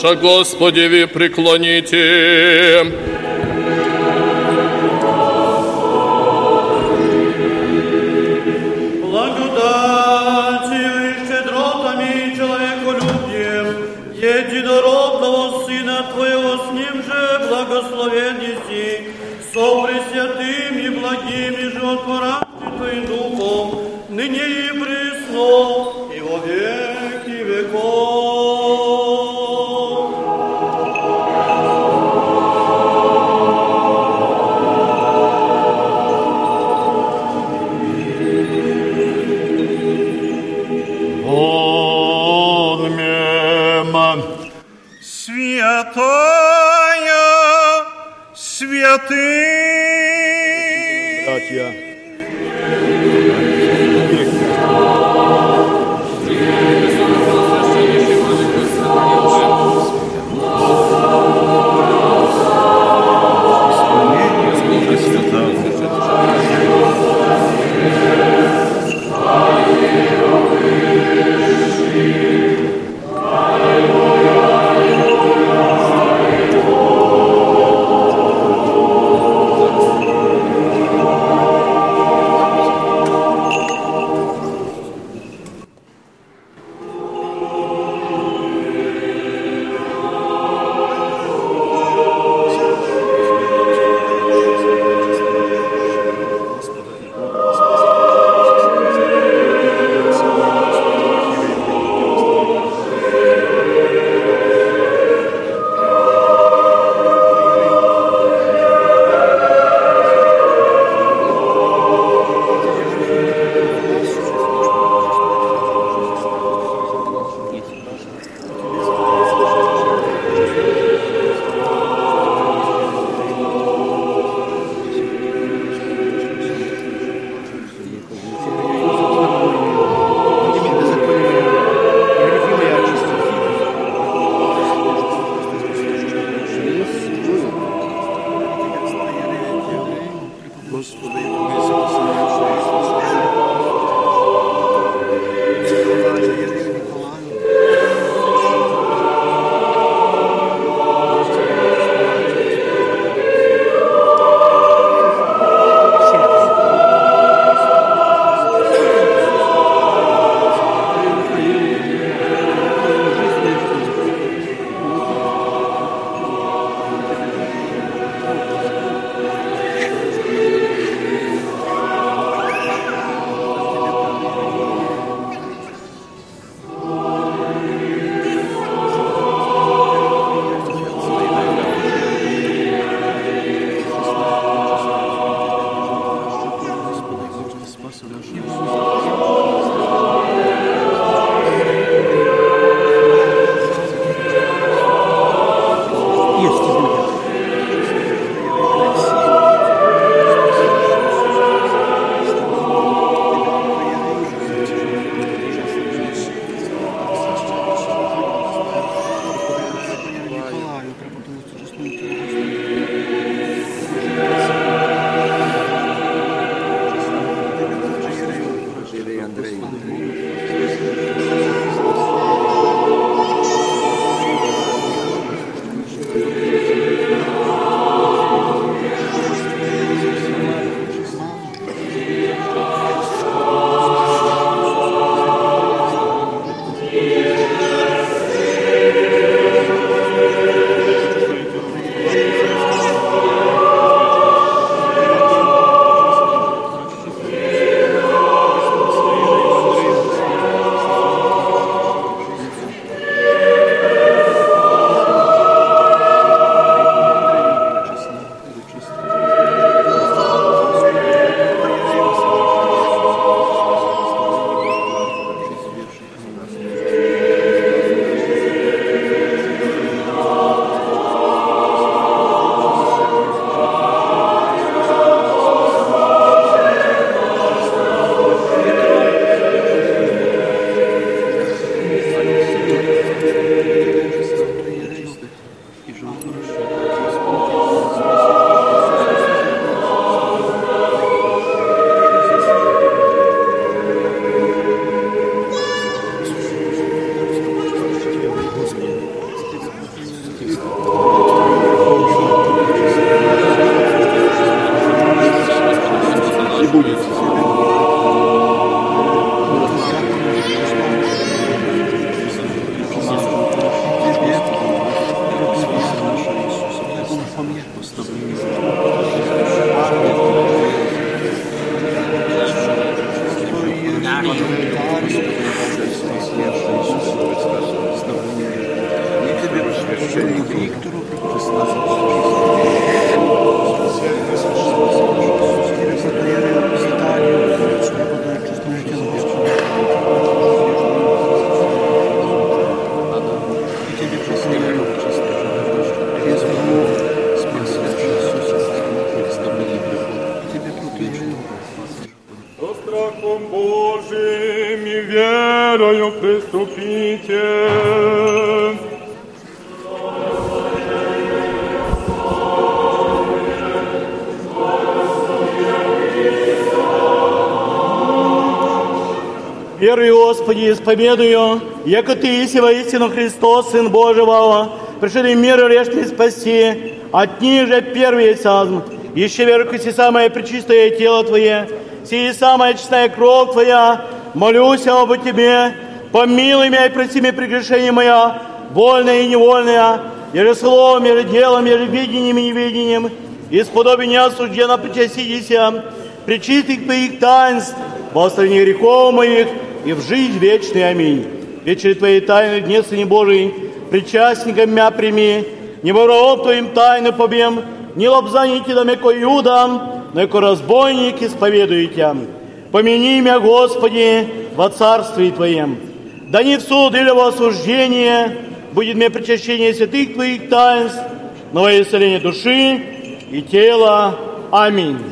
Душа Господеви преклоните. Верую, Господи, исповедую, яко Ты есть воистину Христос, Сын Божьего, пришедший мир грешный спасти, от них же первый сазм, еще веру си самое пречистое тело Твое, сии самая честная кровь Твоя, молюсь об Тебе, помилуй меня и прости мне прегрешение моя, вольное и невольное, еже словом, еже делом, еже видением и невидением, и сподоби не осужденно причаститеся, причистых Твоих таинств, во стране грехов моих и в жизнь вечный. Аминь. Вечери Твоей тайны, дне Сыне Божий, причастником мя прими, не воров Твоим тайны побем, не лобзаните да меко юдам, но яко разбойник исповедуете. Помяни меня, Господи, во царстве Твоем. Да не в суд или во осуждение будет мне причащение святых Твоих таинств, но во исцеление души и тела. Аминь.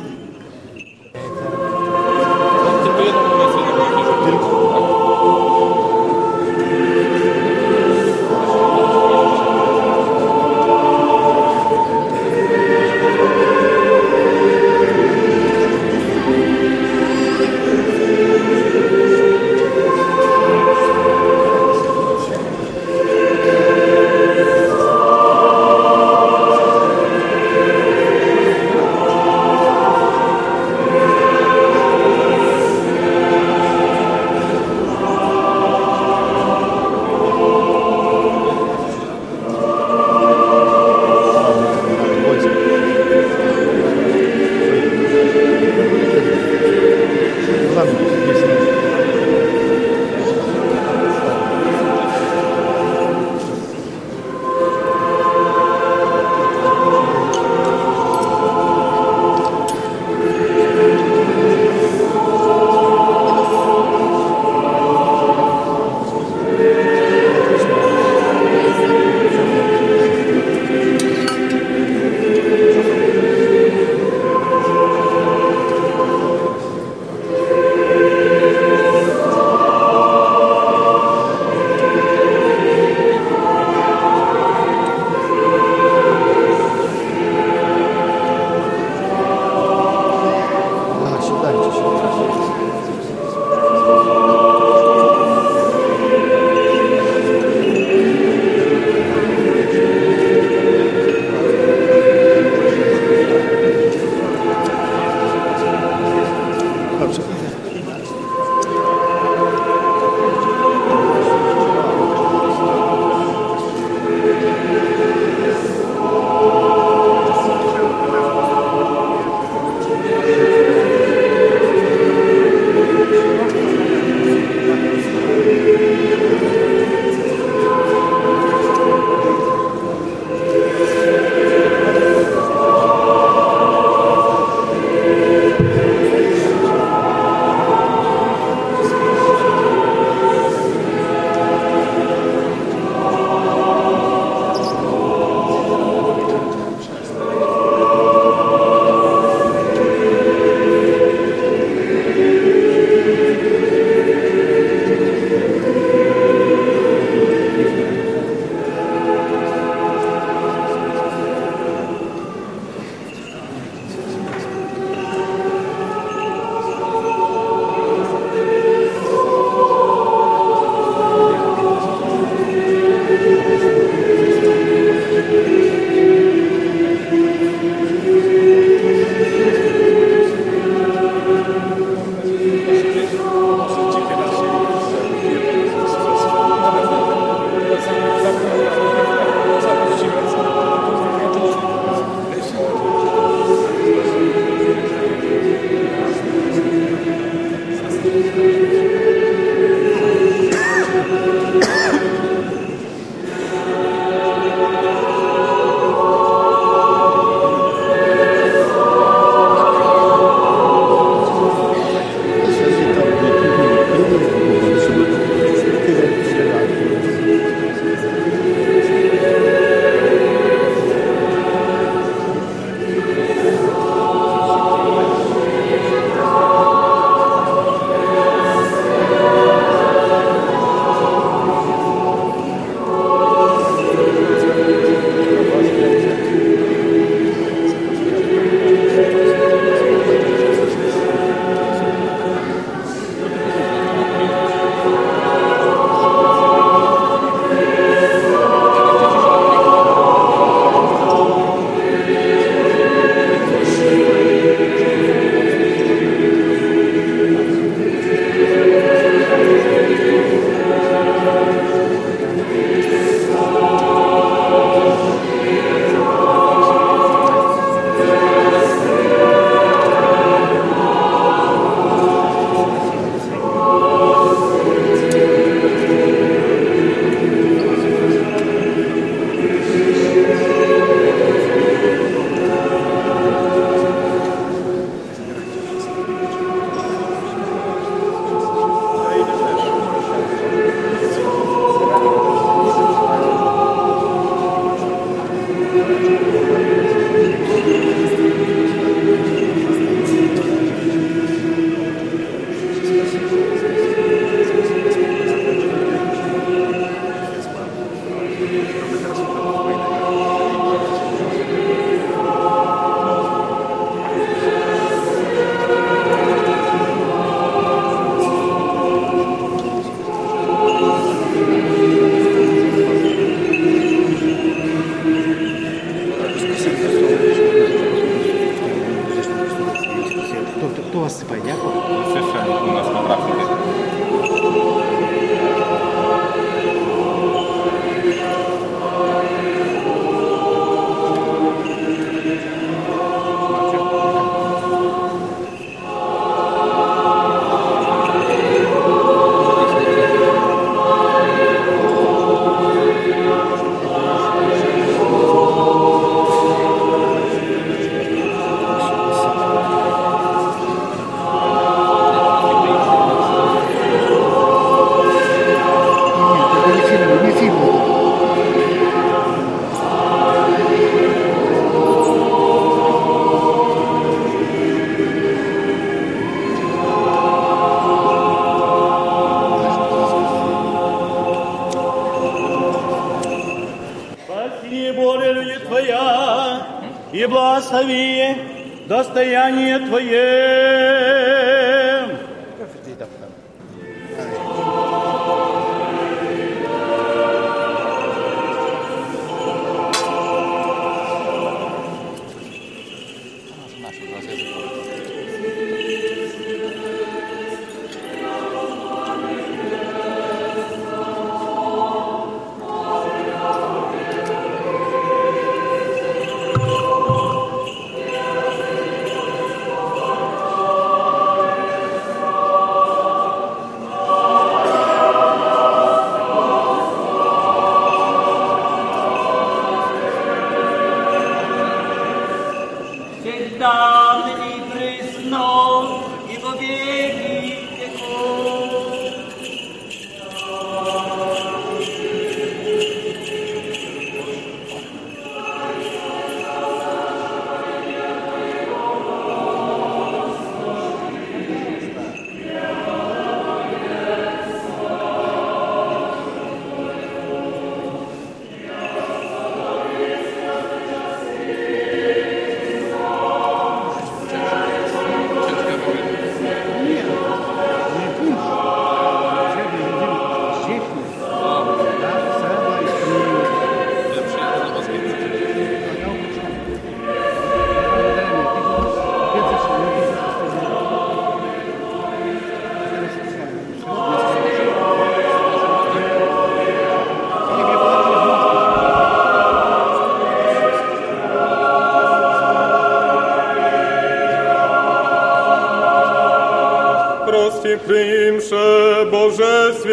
благостояние Твое.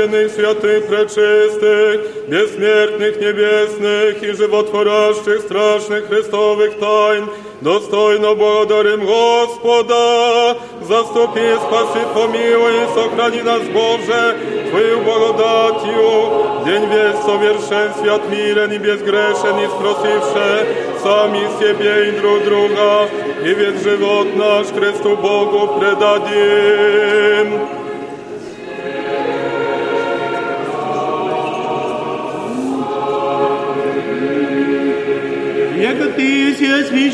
божественных, святых, пречистых, бессмертных, небесных и животворящих, страшных Христовых тайн, достойно благодарим Господа, заступи, спаси, помилуй, и сохрани нас, Боже, Твою благодатью, день весь совершенстве отмирен и безгрешен, и спросивше сами себе и друг друга, и весь живот наш Христу Богу предадим.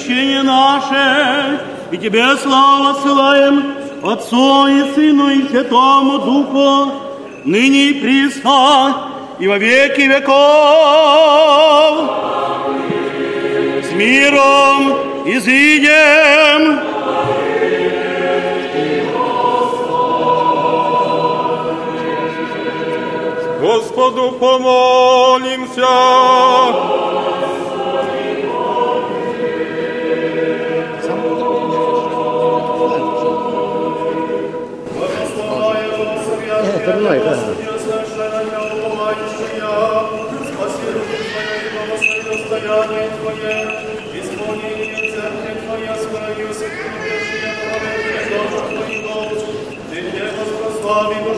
Освящение наше, и Тебе славу ссылаем Отцу и Сыну и Святому Духу, ныне и присно, и во веки веков. С миром изыдем. Господу помолимся.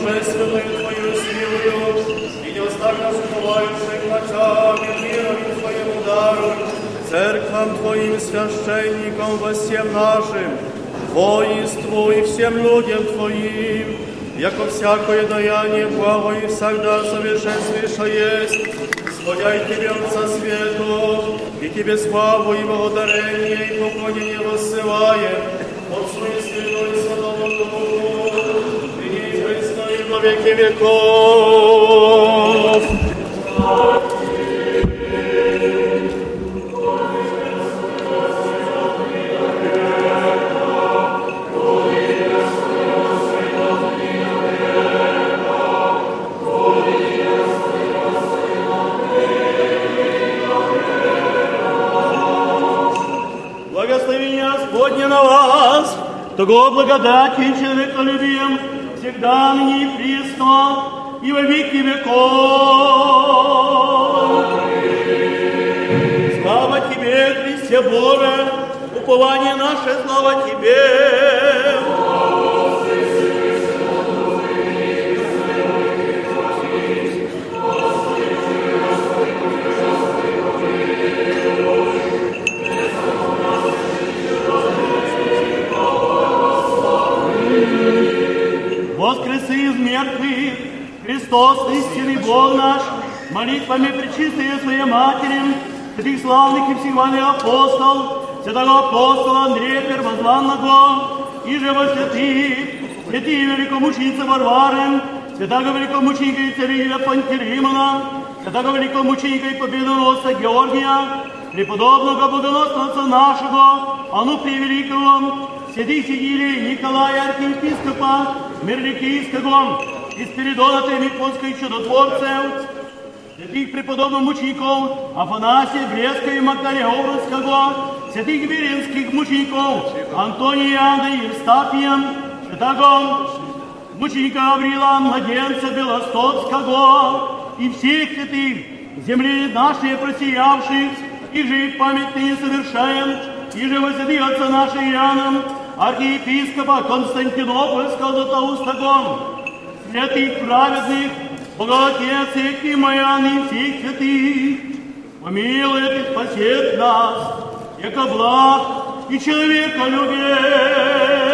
Воспрослави Твою силою, и не оставь нас уповающих ночами миром и Твоему дару, церквам Твоим священникам во всем нашим, воинству и всем людям Твоим, яко всякое даяние благо и всегда совершенствующее есть, сходяй Тебе, Отца Свету, и Тебе славу и благодарение и поклонение воссылаем, Отцу и Сыну и Святому Духу, во веки веков. Благослови Господня на вас, того благодати и всегда ныне и присно, и во веки веков. Слава Тебе, Христе Боже, упование наше, слава Тебе. Воскресы из мертвых, Христос, истинный Бог наш, молитвами пречистые Своей Матери, святых славных и всегвальных апостол, святого апостола Андрея Первозванного, и же во святых, святые великомученицы Варвары, святого великомученика и царя Пантелеймона, святого великомученика и победоносца Георгия, преподобного богоносца нашего, а ну превеликого, святых сидели Николая архиепископа, Мирликийского, и Спиридона Тремиконской чудотворцев, святых преподобных мучеников Афанасия Брестского и Макария Обрудского, святых веренских мучеников Антония Иоанна и Евстафия, святого мученика Аврила, младенца Белостоцкого, и всех святых земли нашей просиявших, и же их памятные совершаем, и же возяви отца нашего Иоанном, архиепископа Константинопольского Златоустого, святых праведных, Богоотец и Моян и всех святых, помилует и спасет нас, яко благ и человека любец.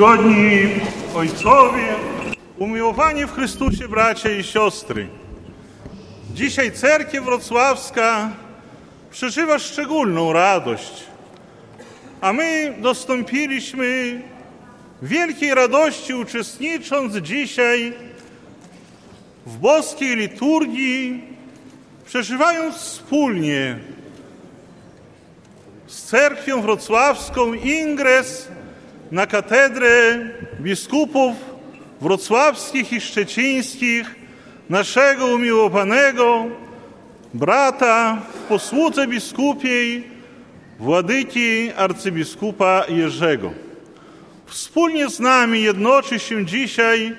Czcigodni ojcowie, umiłowani w Chrystusie bracia i siostry. Dzisiaj cerkiew wrocławska przeżywa szczególną radość, a my dostąpiliśmy wielkiej radości uczestnicząc dzisiaj w boskiej liturgii, przeżywając wspólnie z cerkwią wrocławską ingres na katedrę biskupów wrocławskich i szczecińskich, naszego umiłowanego brata w posłudze biskupiej, władyki arcybiskupa Jerzego. Wspólnie z nami jednoczy się dzisiaj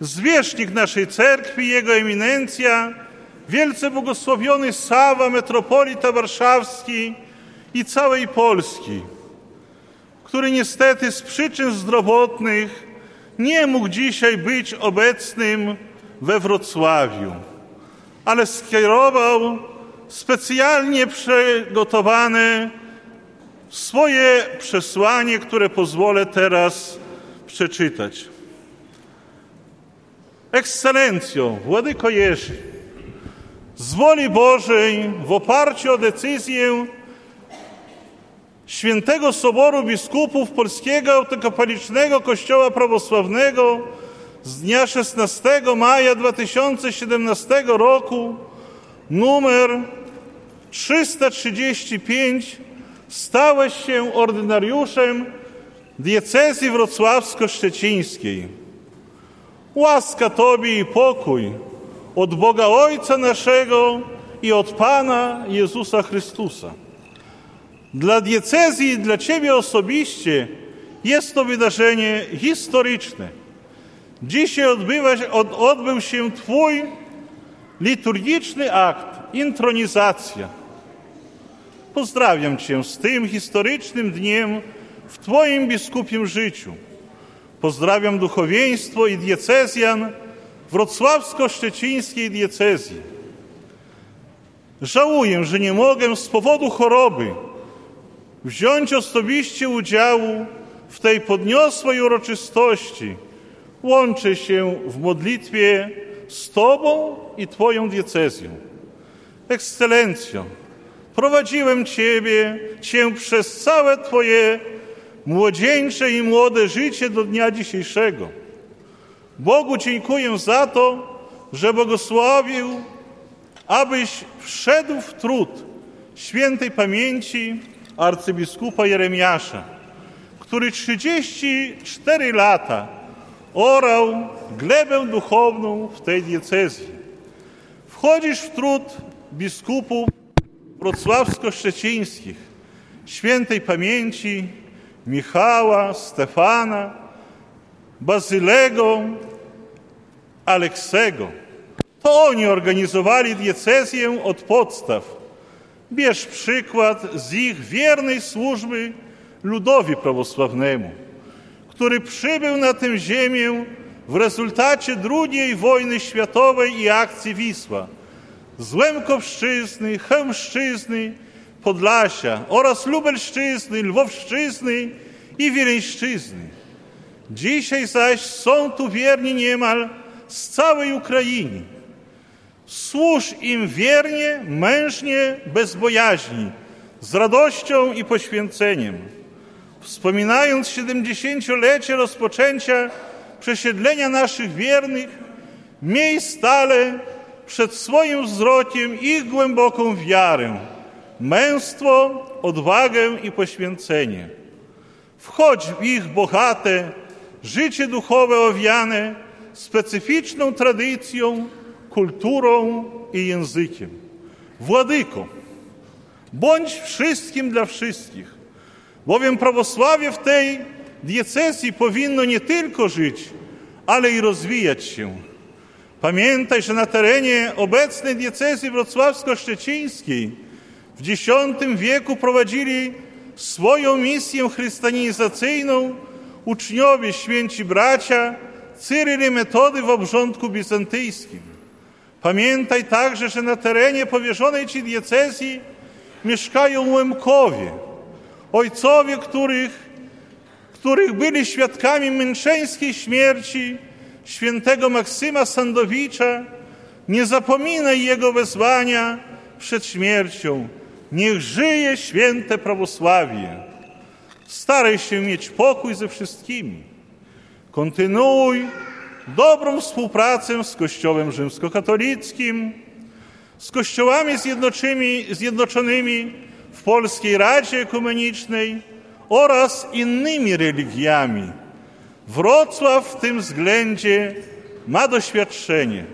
zwierzchnik naszej cerkwi, jego eminencja, wielce błogosławiony Sawa, metropolita warszawski i całej Polski, który niestety z przyczyn zdrowotnych nie mógł dzisiaj być obecnym we Wrocławiu, ale skierował specjalnie przygotowane swoje przesłanie, które pozwolę teraz przeczytać. Ekscelencjo, Władyko Jerzy, z woli Bożej w oparciu o decyzję Świętego Soboru Biskupów Polskiego Autokapalicznego Kościoła Prawosławnego z dnia 16 maja 2017 roku numer 335 stałeś się ordynariuszem diecezji wrocławsko-szczecińskiej. Łaska Tobie i pokój od Boga Ojca naszego i od Pana Jezusa Chrystusa. Dla diecezji i dla Ciebie osobiście jest to wydarzenie historyczne. Dzisiaj odbywa, od, odbył się Twój liturgiczny akt, intronizacja. Pozdrawiam Cię z tym historycznym dniem w Twoim biskupim życiu. Pozdrawiam duchowieństwo i diecezjan wrocławsko-szczecińskiej diecezji. Żałuję, że nie mogę z powodu choroby wziąć osobiście udziału w tej podniosłej uroczystości. Łączę się w modlitwie z Tobą i Twoją diecezją. Ekscelencjo, prowadziłem Ciebie, Cię przez całe Twoje młodzieńcze i młode życie do dnia dzisiejszego. Bogu dziękuję za to, że błogosławił, abyś wszedł w trud świętej pamięci arcybiskupa Jeremiasza, który 34 lata orał glebę duchowną w tej diecezji. Wchodzisz w trud biskupów wrocławsko-szczecińskich, świętej pamięci Michała, Stefana, Bazylego, Aleksego. To oni organizowali diecezję od podstaw. Bierz przykład z ich wiernej służby ludowi prawosławnemu, który przybył na tę ziemię w rezultacie II wojny światowej i akcji Wisła z Łemkowszczyzny, Chełmszczyzny, Podlasia oraz Lubelszczyzny, Lwowszczyzny i Wileńszczyzny. Dzisiaj zaś są tu wierni niemal z całej Ukrainy. Służ im wiernie, mężnie, bez bojaźni, z radością i poświęceniem. Wspominając 70-lecie rozpoczęcia przesiedlenia naszych wiernych, miej stale przed swoim wzrokiem ich głęboką wiarę, męstwo, odwagę i poświęcenie. Wchodź w ich bohate, życie duchowe owiane specyficzną tradycją, kulturą i językiem. Władyko, bądź wszystkim dla wszystkich, bowiem prawosławie w tej diecezji powinno nie tylko żyć, ale i rozwijać się. Pamiętaj, że na terenie obecnej diecezji wrocławsko-szczecińskiej w X wieku prowadzili swoją misję chrystianizacyjną uczniowie święci bracia Cyryl i Metody w obrządku bizantyjskim. Pamiętaj także, że na terenie powierzonej Ci diecezji mieszkają Łemkowie, ojcowie, których, których byli świadkami męczeńskiej śmierci świętego Maksyma Sandowicza. Nie zapominaj jego wezwania przed śmiercią. Niech żyje święte prawosławie. Staraj się mieć pokój ze wszystkimi. Kontynuuj dobrą współpracę z Kościołem rzymskokatolickim, z kościołami zjednoczonymi w Polskiej Radzie Ekumenicznej oraz innymi religiami. Wrocław w tym względzie ma doświadczenie.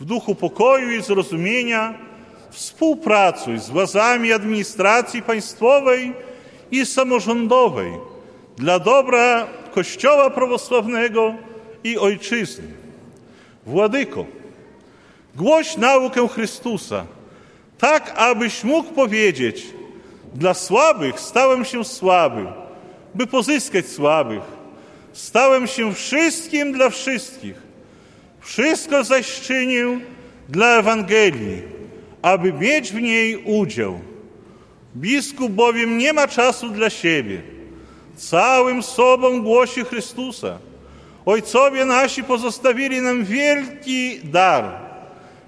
W duchu pokoju i zrozumienia współpracuj z władzami administracji państwowej i samorządowej dla dobra Kościoła prawosławnego i ojczyzny. Władyko, głoś naukę Chrystusa, tak abyś mógł powiedzieć: Dla słabych stałem się słaby, by pozyskać słabych. Stałem się wszystkim dla wszystkich. Wszystko zaś czynię dla Ewangelii, aby mieć w niej udział. Biskup bowiem nie ma czasu dla siebie. Całym sobą głosi Chrystusa. Ojcowie nasi pozostawili nam wielki dar,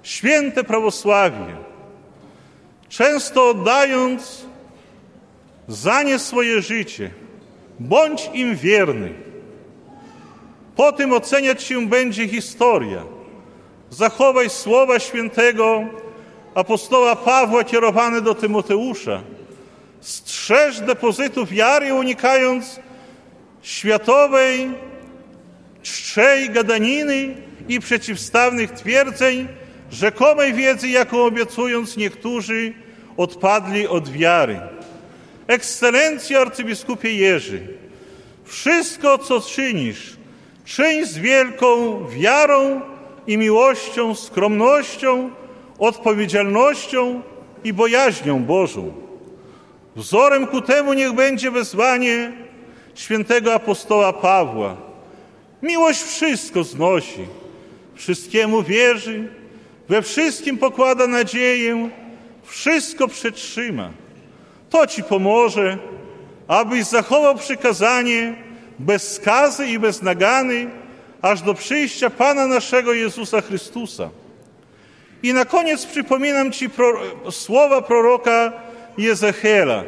święte prawosławie. Często oddając za nie swoje życie, bądź im wierny. Po tym oceniać się będzie historia. Zachowaj słowa świętego apostoła Pawła kierowane do Tymoteusza. Strzeż depozytu wiary, unikając światowej czczej gadaniny i przeciwstawnych twierdzeń, rzekomej wiedzy, jaką obiecując niektórzy odpadli od wiary. Ekscelencjo arcybiskupie Jerzy, wszystko, co czynisz, czyń z wielką wiarą i miłością, skromnością, odpowiedzialnością i bojaźnią Bożą. Wzorem ku temu niech będzie wezwanie świętego apostoła Pawła. Miłość wszystko znosi, wszystkiemu wierzy, we wszystkim pokłada nadzieję, wszystko przetrzyma. To ci pomoże, abyś zachował przykazanie bez skazy i bez nagany, aż do przyjścia Pana naszego Jezusa Chrystusa. I na koniec przypominam Ci pro, słowa proroka Jezechiela.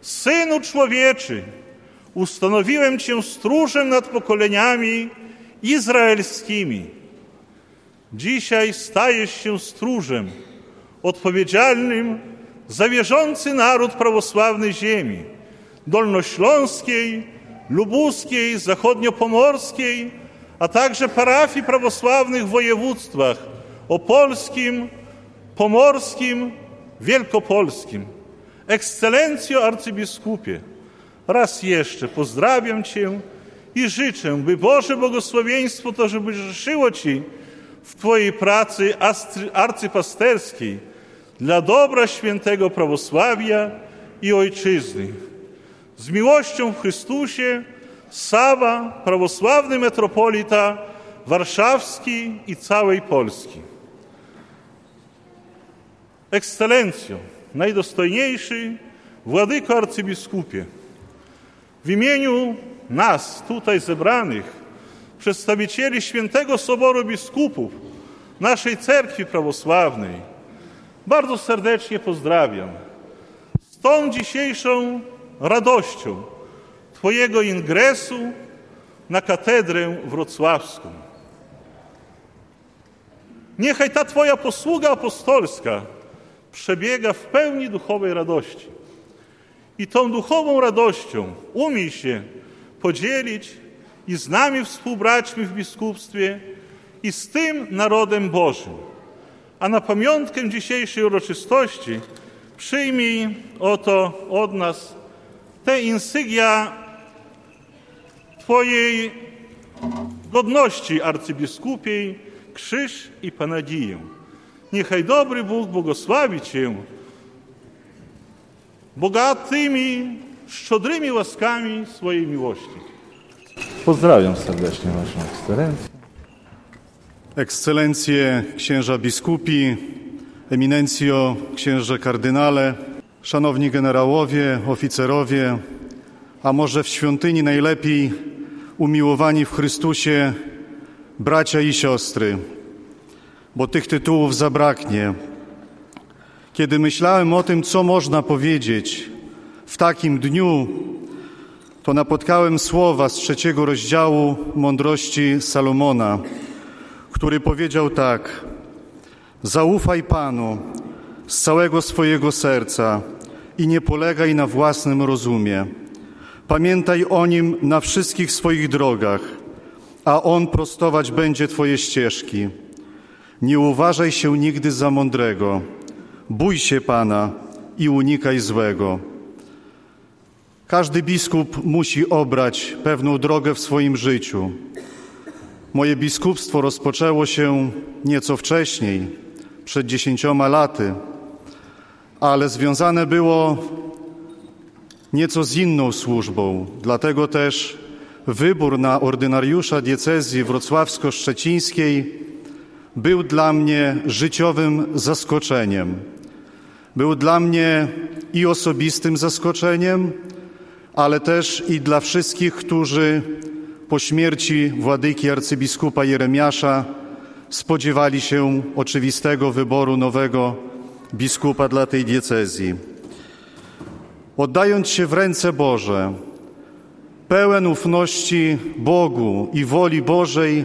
Synu człowieczy, ustanowiłem Cię stróżem nad pokoleniami izraelskimi. Dzisiaj stajesz się stróżem odpowiedzialnym za wierzący naród prawosławny ziemi dolnośląskiej, lubuskiej, zachodniopomorskiej, a także parafii prawosławnych w województwach opolskim, pomorskim, wielkopolskim. Ekscelencjo arcybiskupie, raz jeszcze pozdrawiam Cię i życzę, by Boże błogosławieństwo to, żeby życzyło Ci w Twojej pracy arcypasterskiej dla dobra świętego prawosławia i ojczyzny. Z miłością w Chrystusie Sawa, prawosławny metropolita warszawski i całej Polski. Ekscelencjo, najdostojniejszy Władyko Arcybiskupie, w imieniu nas tutaj zebranych, przedstawicieli Świętego Soboru Biskupów naszej Cerkwi Prawosławnej, bardzo serdecznie pozdrawiam. Z tą dzisiejszą radością Twojego ingresu na katedrę wrocławską. Niechaj ta Twoja posługa apostolska przebiega w pełni duchowej radości. I tą duchową radością umiej się podzielić i z nami współbraćmi w biskupstwie i z tym narodem Bożym. A na pamiątkę dzisiejszej uroczystości przyjmij oto od nas te insygnia Twojej godności arcybiskupiej, krzyż i panagiję. Niechaj dobry Bóg błogosławi Cię bogatymi, szczodrymi łaskami swojej miłości. Pozdrawiam serdecznie Waszą ekscelencję. Ekscelencje księża biskupi, eminencjo księże kardynale, szanowni generałowie, oficerowie, a może w świątyni najlepiej umiłowani w Chrystusie bracia i siostry, bo tych tytułów zabraknie. Kiedy myślałem o tym, co można powiedzieć w takim dniu, to napotkałem słowa z trzeciego rozdziału mądrości Salomona, który powiedział tak: Zaufaj Panu z całego swojego serca i nie polegaj na własnym rozumie. Pamiętaj o nim na wszystkich swoich drogach, a on prostować będzie Twoje ścieżki. Nie uważaj się nigdy za mądrego. Bój się Pana i unikaj złego. Każdy biskup musi obrać pewną drogę w swoim życiu. Moje biskupstwo rozpoczęło się nieco wcześniej, przed dziesięcioma laty, ale związane było nieco z inną służbą. Dlatego też wybór na ordynariusza diecezji wrocławsko-szczecińskiej był dla mnie życiowym zaskoczeniem. Był dla mnie i osobistym zaskoczeniem, ale też i dla wszystkich, którzy po śmierci władyki arcybiskupa Jeremiasza spodziewali się oczywistego wyboru nowego biskupa dla tej diecezji. Oddając się w ręce Boże, pełen ufności Bogu i woli Bożej,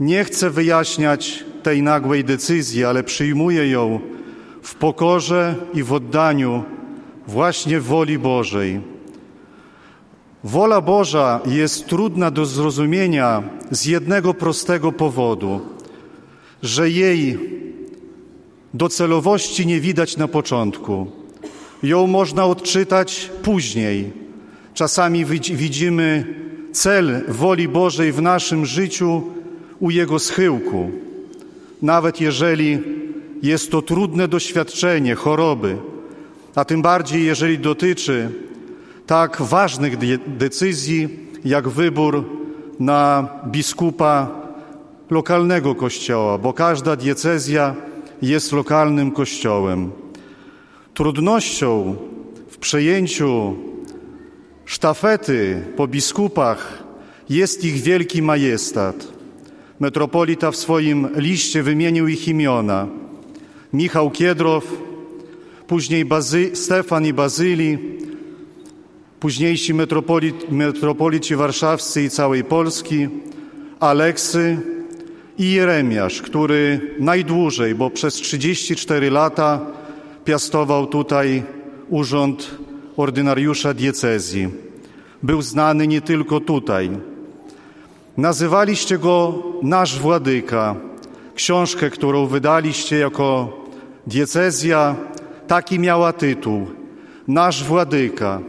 nie chcę wyjaśniać tej nagłej decyzji, ale przyjmuję ją w pokorze i w oddaniu właśnie woli Bożej. Wola Boża jest trudna do zrozumienia z jednego prostego powodu, że jej docelowości nie widać na początku. Ją można odczytać później. Czasami widzimy cel woli Bożej w naszym życiu u jego schyłku. Nawet jeżeli jest to trudne doświadczenie choroby, a tym bardziej jeżeli dotyczy tak ważnych decyzji jak wybór na biskupa lokalnego kościoła, bo każda diecezja jest lokalnym kościołem. Trudnością w przejęciu sztafety po biskupach jest ich wielki majestat. Metropolita w swoim liście wymienił ich imiona. Michał Kiedrow, później Bazy, Stefan i Bazyli, późniejsi metropolit, metropolici warszawscy i całej Polski, Aleksy i Jeremiasz, który najdłużej, bo przez 34 lata piastował tutaj urząd ordynariusza diecezji. Był znany nie tylko tutaj. Nazywaliście go nasz władyka. Książkę, którą wydaliście jako diecezja, taki miała tytuł Nasz władyka.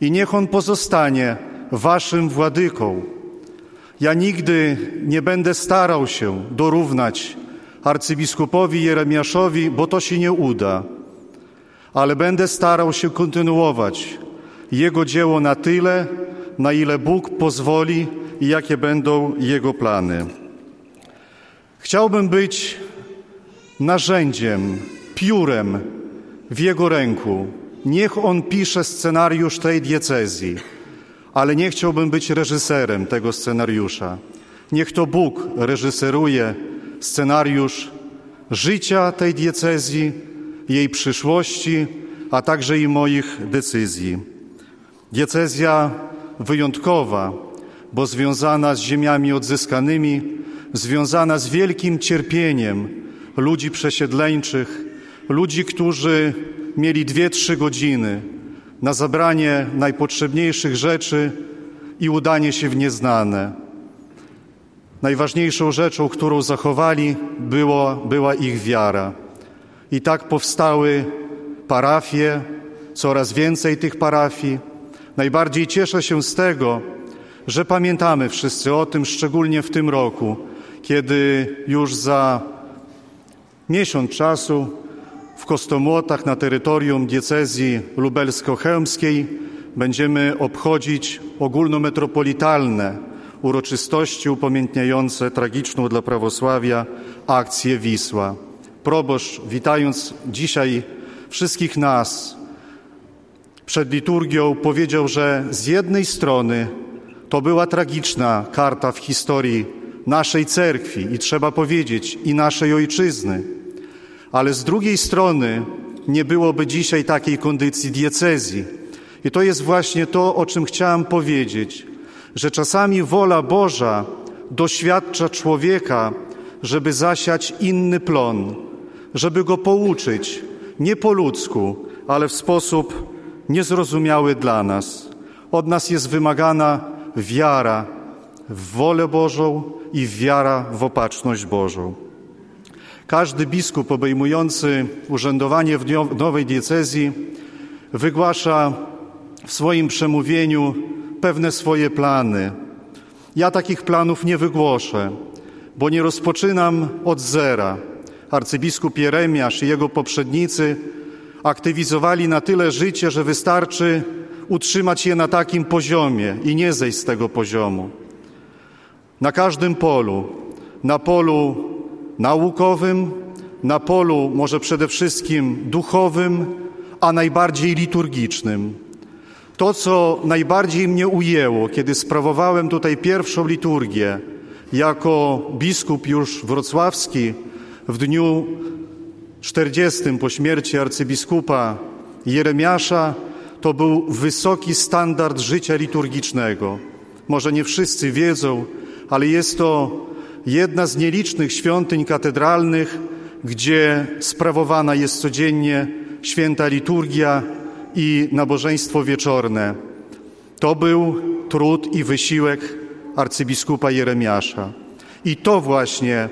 I niech on pozostanie waszym władyką. Ja nigdy nie będę starał się dorównać arcybiskupowi Jeremiaszowi, bo to się nie uda ale będę starał się kontynuować Jego dzieło na tyle, na ile Bóg pozwoli i jakie będą Jego plany. Chciałbym być narzędziem, piórem w Jego ręku. Niech On pisze scenariusz tej diecezji, ale nie chciałbym być reżyserem tego scenariusza. Niech to Bóg reżyseruje scenariusz życia tej diecezji, jej przyszłości, a także i moich decyzji. Diecezja wyjątkowa, bo związana z ziemiami odzyskanymi, związana z wielkim cierpieniem ludzi przesiedleńczych, ludzi, którzy mieli dwie, trzy godziny na zabranie najpotrzebniejszych rzeczy i udanie się w nieznane. Najważniejszą rzeczą, którą zachowali, było, była ich wiara. I tak powstały parafie, coraz więcej tych parafii. Najbardziej cieszę się z tego, że pamiętamy wszyscy o tym, szczególnie w tym roku, kiedy już za miesiąc czasu w Kostomłotach na terytorium diecezji lubelsko-chełmskiej będziemy obchodzić ogólnometropolitalne uroczystości upamiętniające tragiczną dla prawosławia akcję Wisła. Proboszcz, witając dzisiaj wszystkich nas przed liturgią, powiedział, że z jednej strony to była tragiczna karta w historii naszej cerkwi i trzeba powiedzieć i naszej ojczyzny, ale z drugiej strony nie byłoby dzisiaj takiej kondycji diecezji. I to jest właśnie to, o czym chciałem powiedzieć, że czasami wola Boża doświadcza człowieka, żeby zasiać inny plon, żeby go pouczyć, nie po ludzku, ale w sposób niezrozumiały dla nas. Od nas jest wymagana wiara w wolę Bożą i wiara w opatrzność Bożą. Każdy biskup obejmujący urzędowanie w nowej diecezji wygłasza w swoim przemówieniu pewne swoje plany. Ja takich planów nie wygłoszę, bo nie rozpoczynam od zera arcybiskup Jeremiasz i jego poprzednicy aktywizowali na tyle życie, że wystarczy utrzymać je na takim poziomie i nie zejść z tego poziomu. Na każdym polu, na polu naukowym, na polu może przede wszystkim duchowym, a najbardziej liturgicznym. To, co najbardziej mnie ujęło, kiedy sprawowałem tutaj pierwszą liturgię jako biskup już wrocławski, w dniu 40 po śmierci arcybiskupa Jeremiasza to był wysoki standard życia liturgicznego. Może nie wszyscy wiedzą, ale jest to jedna z nielicznych świątyń katedralnych, gdzie sprawowana jest codziennie święta liturgia i nabożeństwo wieczorne. To był trud i wysiłek arcybiskupa Jeremiasza. I to właśnie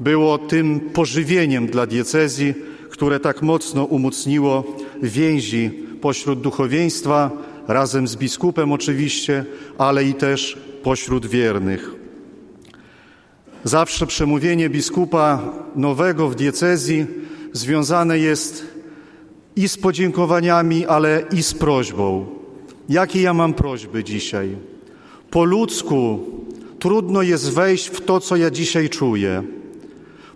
było tym pożywieniem dla diecezji, które tak mocno umocniło więzi pośród duchowieństwa, razem z biskupem oczywiście, ale i też pośród wiernych. Zawsze przemówienie biskupa nowego w diecezji związane jest i z podziękowaniami, ale i z prośbą. Jakie ja mam prośby dzisiaj? Po ludzku trudno jest wejść w to, co ja dzisiaj czuję.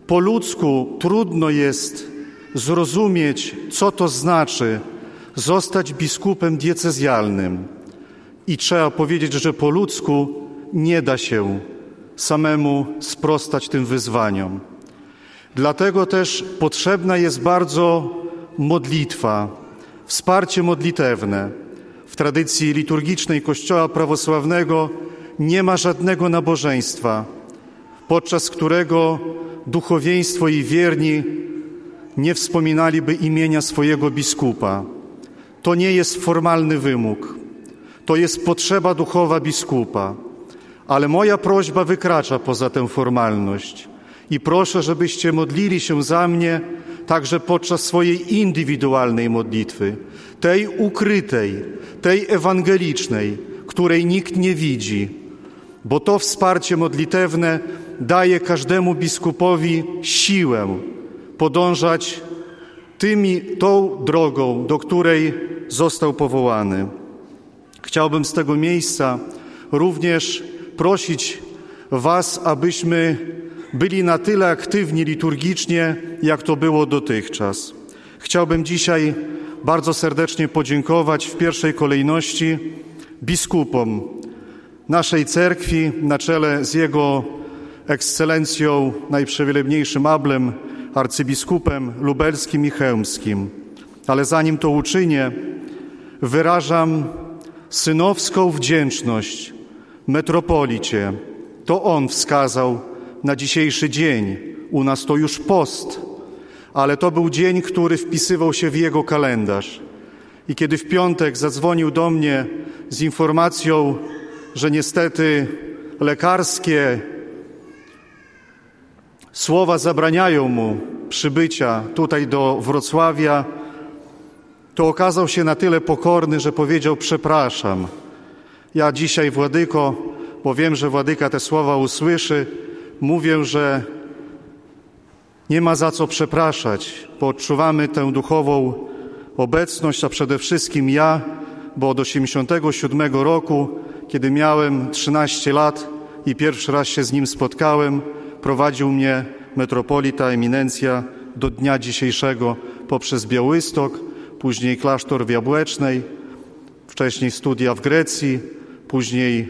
Po ludzku trudno jest zrozumieć, co to znaczy zostać biskupem diecezjalnym. I trzeba powiedzieć, że po ludzku nie da się samemu sprostać tym wyzwaniom. Dlatego też potrzebna jest bardzo modlitwa, wsparcie modlitewne. W tradycji liturgicznej Kościoła prawosławnego nie ma żadnego nabożeństwa, podczas którego duchowieństwo i wierni nie wspominaliby imienia swojego biskupa. To nie jest formalny wymóg, to jest potrzeba duchowa biskupa. Ale moja prośba wykracza poza tę formalność i proszę, żebyście modlili się za mnie także podczas swojej indywidualnej modlitwy, tej ukrytej, tej ewangelicznej, której nikt nie widzi, bo to wsparcie modlitewne daje każdemu biskupowi siłę podążać tymi, tą drogą, do której został powołany. Chciałbym z tego miejsca również prosić Was, abyśmy byli na tyle aktywni liturgicznie, jak to było dotychczas. Chciałbym dzisiaj bardzo serdecznie podziękować w pierwszej kolejności biskupom naszej cerkwi na czele z jego ekscelencją, najprzewielebniejszym ablem, arcybiskupem lubelskim i chełmskim. Ale zanim to uczynię, wyrażam synowską wdzięczność metropolicie. To on wskazał na dzisiejszy dzień. U nas to już post, ale to był dzień, który wpisywał się w jego kalendarz. I kiedy w piątek zadzwonił do mnie z informacją, że niestety lekarskie słowa zabraniają mu przybycia tutaj do Wrocławia, to okazał się na tyle pokorny, że powiedział: Przepraszam. Ja dzisiaj, Władyko, bo wiem, że Władyka te słowa usłyszy, mówię, że nie ma za co przepraszać, bo odczuwamy tę duchową obecność, a przede wszystkim ja, bo od 87 roku, kiedy miałem 13 lat i pierwszy raz się z nim spotkałem, prowadził mnie metropolita, eminencja do dnia dzisiejszego poprzez Białystok, później klasztor w Jabłecznej, wcześniej studia w Grecji, później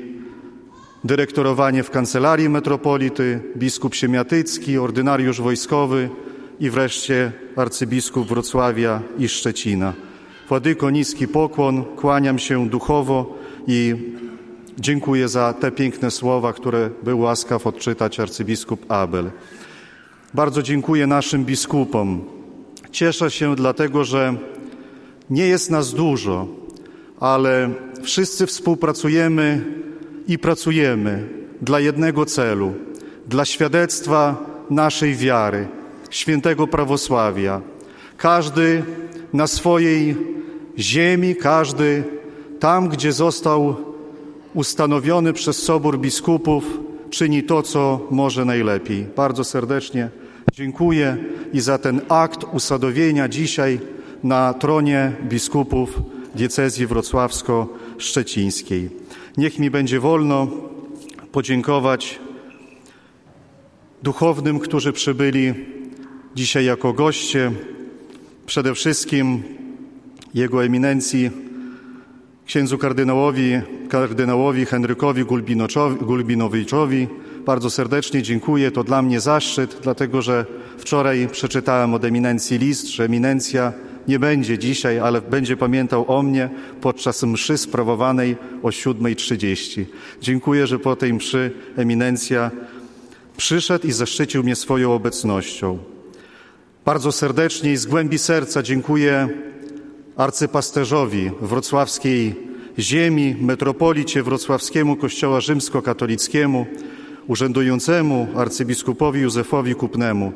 dyrektorowanie w kancelarii metropolity, biskup siemiatycki, ordynariusz wojskowy i wreszcie arcybiskup Wrocławia i Szczecina. Władyko, niski pokłon, kłaniam się duchowo i dziękuję za te piękne słowa, które był łaskaw odczytać arcybiskup Abel. Bardzo dziękuję naszym biskupom. Cieszę się dlatego, że nie jest nas dużo, ale wszyscy współpracujemy i pracujemy dla jednego celu dla świadectwa naszej wiary, świętego prawosławia. Każdy na swojej ziemi, każdy tam, gdzie został ustanowiony przez Sobór Biskupów, czyni to, co może najlepiej. Bardzo serdecznie dziękuję i za ten akt usadowienia dzisiaj na tronie biskupów diecezji wrocławsko-szczecińskiej. Niech mi będzie wolno podziękować duchownym, którzy przybyli dzisiaj jako goście, przede wszystkim Jego Eminencji, księdzu kardynałowi, kardynałowi Henrykowi Gulbinowiczowi. Bardzo serdecznie dziękuję. To dla mnie zaszczyt, dlatego że wczoraj przeczytałem od eminencji list, że eminencja nie będzie dzisiaj, ale będzie pamiętał o mnie podczas mszy sprawowanej o 7.30. Dziękuję, że po tej mszy eminencja przyszedł i zaszczycił mnie swoją obecnością. Bardzo serdecznie i z głębi serca dziękuję arcypasterzowi wrocławskiej ziemi, metropolicie wrocławskiemu Kościoła Rzymskokatolickiemu, urzędującemu arcybiskupowi Józefowi Kupnemu,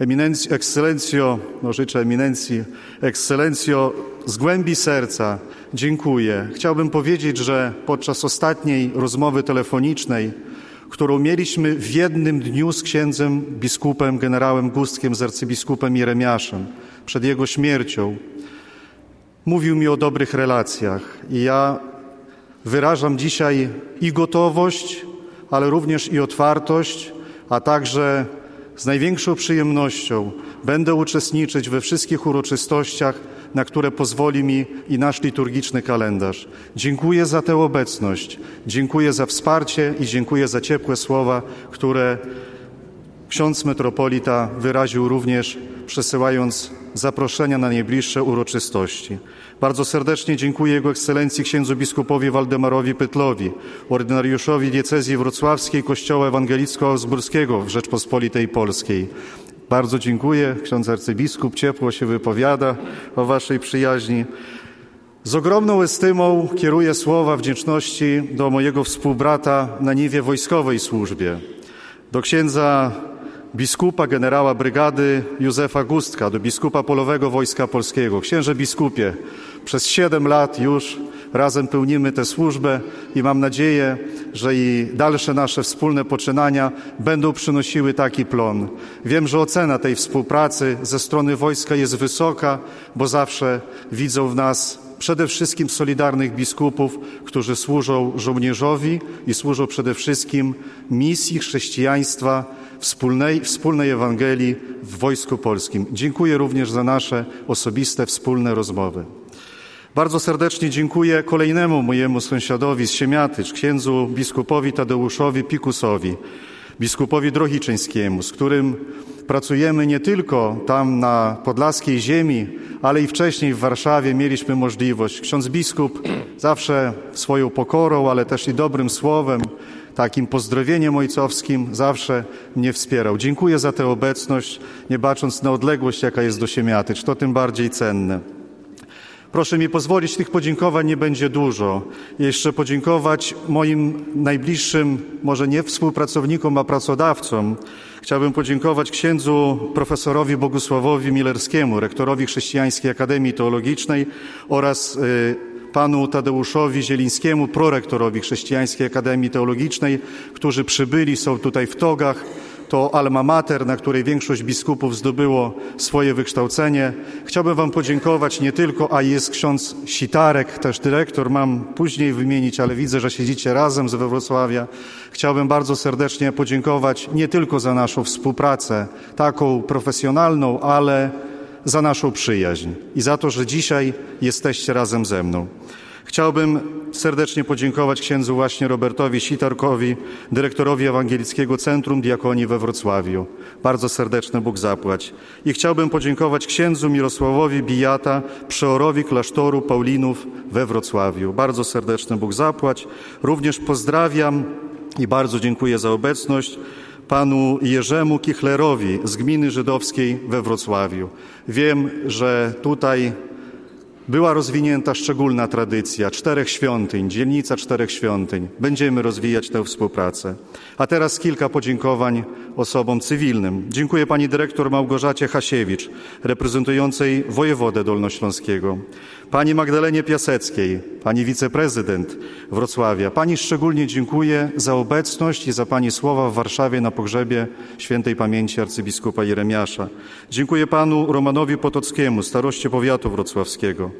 Eminenc- ekscelencjo, no życzę eminencji, ekscelencjo, z głębi serca dziękuję. Chciałbym powiedzieć, że podczas ostatniej rozmowy telefonicznej, którą mieliśmy w jednym dniu z księdzem biskupem, generałem Gustkiem, z arcybiskupem Jeremiaszem, przed jego śmiercią, mówił mi o dobrych relacjach i ja wyrażam dzisiaj i gotowość, ale również i otwartość, a także z największą przyjemnością będę uczestniczyć we wszystkich uroczystościach, na które pozwoli mi i nasz liturgiczny kalendarz. Dziękuję za tę obecność, dziękuję za wsparcie i dziękuję za ciepłe słowa, które ksiądz metropolita wyraził również przesyłając zaproszenia na najbliższe uroczystości. Bardzo serdecznie dziękuję Jego Ekscelencji księdzu biskupowi Waldemarowi Pytlowi, ordynariuszowi diecezji wrocławskiej Kościoła Ewangelicko-Augsburskiego w Rzeczpospolitej Polskiej. Bardzo dziękuję. Ksiądz arcybiskup ciepło się wypowiada o Waszej przyjaźni. Z ogromną estymą kieruję słowa wdzięczności do mojego współbrata na niwie wojskowej służbie, do księdza biskupa generała brygady Józefa Gustka, do biskupa polowego Wojska Polskiego. Księże biskupie, przez siedem lat już razem pełnimy tę służbę i mam nadzieję, że i dalsze nasze wspólne poczynania będą przynosiły taki plon. Wiem, że ocena tej współpracy ze strony wojska jest wysoka, bo zawsze widzą w nas przede wszystkim solidarnych biskupów, którzy służą żołnierzowi i służą przede wszystkim misji chrześcijaństwa, wspólnej, wspólnej Ewangelii w Wojsku Polskim. Dziękuję również za nasze osobiste, wspólne rozmowy. Bardzo serdecznie dziękuję kolejnemu mojemu sąsiadowi z Siemiatycz, księdzu biskupowi Tadeuszowi Pikusowi, biskupowi Drohiczyńskiemu, z którym pracujemy nie tylko tam na podlaskiej ziemi, ale i wcześniej w Warszawie mieliśmy możliwość. Ksiądz biskup zawsze swoją pokorą, ale też i dobrym słowem, takim pozdrowieniem ojcowskim zawsze mnie wspierał. Dziękuję za tę obecność, nie bacząc na odległość, jaka jest do Siemiatycz. To tym bardziej cenne. Proszę mi pozwolić, tych podziękowań nie będzie dużo. Jeszcze podziękować moim najbliższym, może nie współpracownikom, a pracodawcom. Chciałbym podziękować księdzu profesorowi Bogusławowi Milerskiemu, rektorowi Chrześcijańskiej Akademii Teologicznej oraz y, panu Tadeuszowi Zielińskiemu, prorektorowi Chrześcijańskiej Akademii Teologicznej, którzy przybyli, są tutaj w togach to alma mater, na której większość biskupów zdobyło swoje wykształcenie. Chciałbym Wam podziękować nie tylko, a jest ksiądz Sitarek, też dyrektor, mam później wymienić, ale widzę, że siedzicie razem z Wrocławia. Chciałbym bardzo serdecznie podziękować nie tylko za naszą współpracę, taką profesjonalną, ale za naszą przyjaźń i za to, że dzisiaj jesteście razem ze mną. Chciałbym serdecznie podziękować księdzu właśnie Robertowi Sitarkowi, dyrektorowi Ewangelickiego Centrum Diakonii we Wrocławiu. Bardzo serdeczny Bóg zapłać. I chciałbym podziękować księdzu Mirosławowi Bijata, przeorowi klasztoru Paulinów we Wrocławiu. Bardzo serdeczny Bóg zapłać. Również pozdrawiam i bardzo dziękuję za obecność panu Jerzemu Kichlerowi z gminy żydowskiej we Wrocławiu. Wiem, że tutaj była rozwinięta szczególna tradycja czterech świątyń, dzielnica czterech świątyń. Będziemy rozwijać tę współpracę. A teraz kilka podziękowań osobom cywilnym. Dziękuję pani dyrektor Małgorzacie Hasiewicz, reprezentującej wojewodę dolnośląskiego, pani Magdalenie Piaseckiej, pani wiceprezydent Wrocławia. Pani szczególnie dziękuję za obecność i za pani słowa w Warszawie na pogrzebie świętej pamięci arcybiskupa Jeremiasza. Dziękuję panu Romanowi Potockiemu, staroście powiatu wrocławskiego.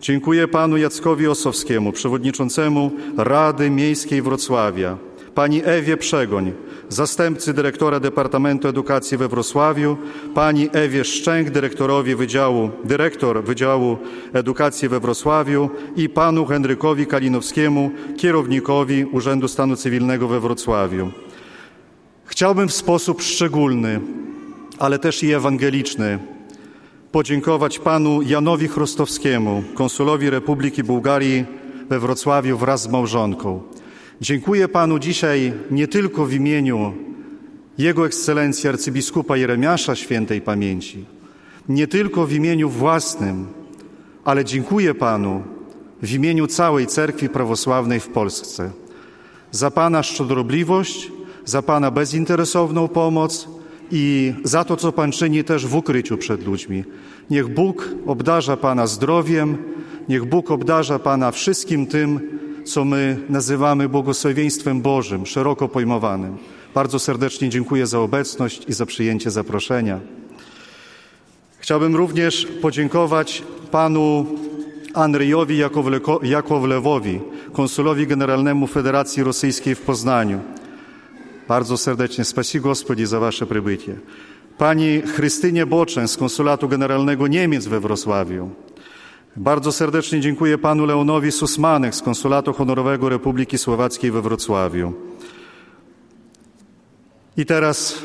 Dziękuję panu Jackowi Osowskiemu, przewodniczącemu Rady Miejskiej Wrocławia, pani Ewie Przegoń, zastępcy dyrektora Departamentu Edukacji we Wrocławiu, pani Ewie Szczęk, dyrektorowi Wydziału, dyrektor Wydziału Edukacji we Wrocławiu i panu Henrykowi Kalinowskiemu, kierownikowi Urzędu Stanu Cywilnego we Wrocławiu. Chciałbym w sposób szczególny, ale też i ewangeliczny podziękować panu Janowi Chrostowskiemu, konsulowi Republiki Bułgarii we Wrocławiu wraz z małżonką. Dziękuję panu dzisiaj nie tylko w imieniu Jego Ekscelencji arcybiskupa Jeremiasza świętej pamięci, nie tylko w imieniu własnym, ale dziękuję panu w imieniu całej Cerkwi Prawosławnej w Polsce. Za Pana szczodrobliwość, za Pana bezinteresowną pomoc i za to, co Pan czyni też w ukryciu przed ludźmi. Niech Bóg obdarza Pana zdrowiem, niech Bóg obdarza Pana wszystkim tym, co my nazywamy błogosławieństwem Bożym, szeroko pojmowanym. Bardzo serdecznie dziękuję za obecność i za przyjęcie zaproszenia. Chciałbym również podziękować panu Andrzejowi Jakowleko- Jakowlewowi, konsulowi generalnemu Federacji Rosyjskiej w Poznaniu. Bardzo serdecznie spasi Господи za wasze przybycie. Pani Chrystynie Boczeń z konsulatu generalnego Niemiec we Wrocławiu. Bardzo serdecznie dziękuję panu Leonowi Susmanek z konsulatu honorowego Republiki Słowackiej we Wrocławiu. I teraz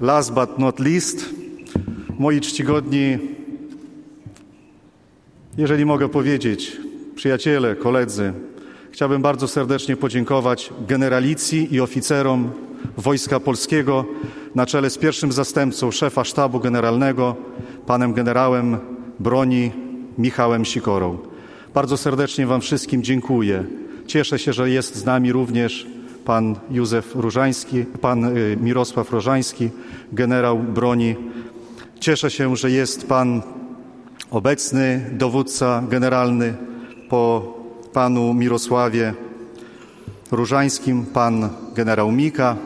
last but not least, moi czcigodni, jeżeli mogę powiedzieć, przyjaciele, koledzy, chciałbym bardzo serdecznie podziękować generalicji i oficerom Wojska Polskiego na czele z pierwszym zastępcą szefa sztabu generalnego, panem generałem broni Michałem Sikorą. Bardzo serdecznie Wam wszystkim dziękuję. Cieszę się, że jest z nami również pan Józef Różański, pan y, Mirosław Różański, generał broni. Cieszę się, że jest pan obecny dowódca generalny po panu Mirosławie Różańskim, pan generał Mika.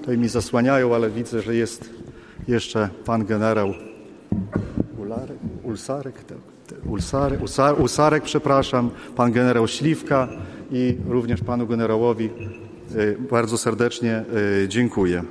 Tutaj mi zasłaniają, ale widzę, że jest jeszcze pan generał Ularek, Ulsarek, te- te- Ulsarek, Usar, Usarek, przepraszam, pan generał Śliwka i również panu generałowi e, bardzo serdecznie e, dziękuję.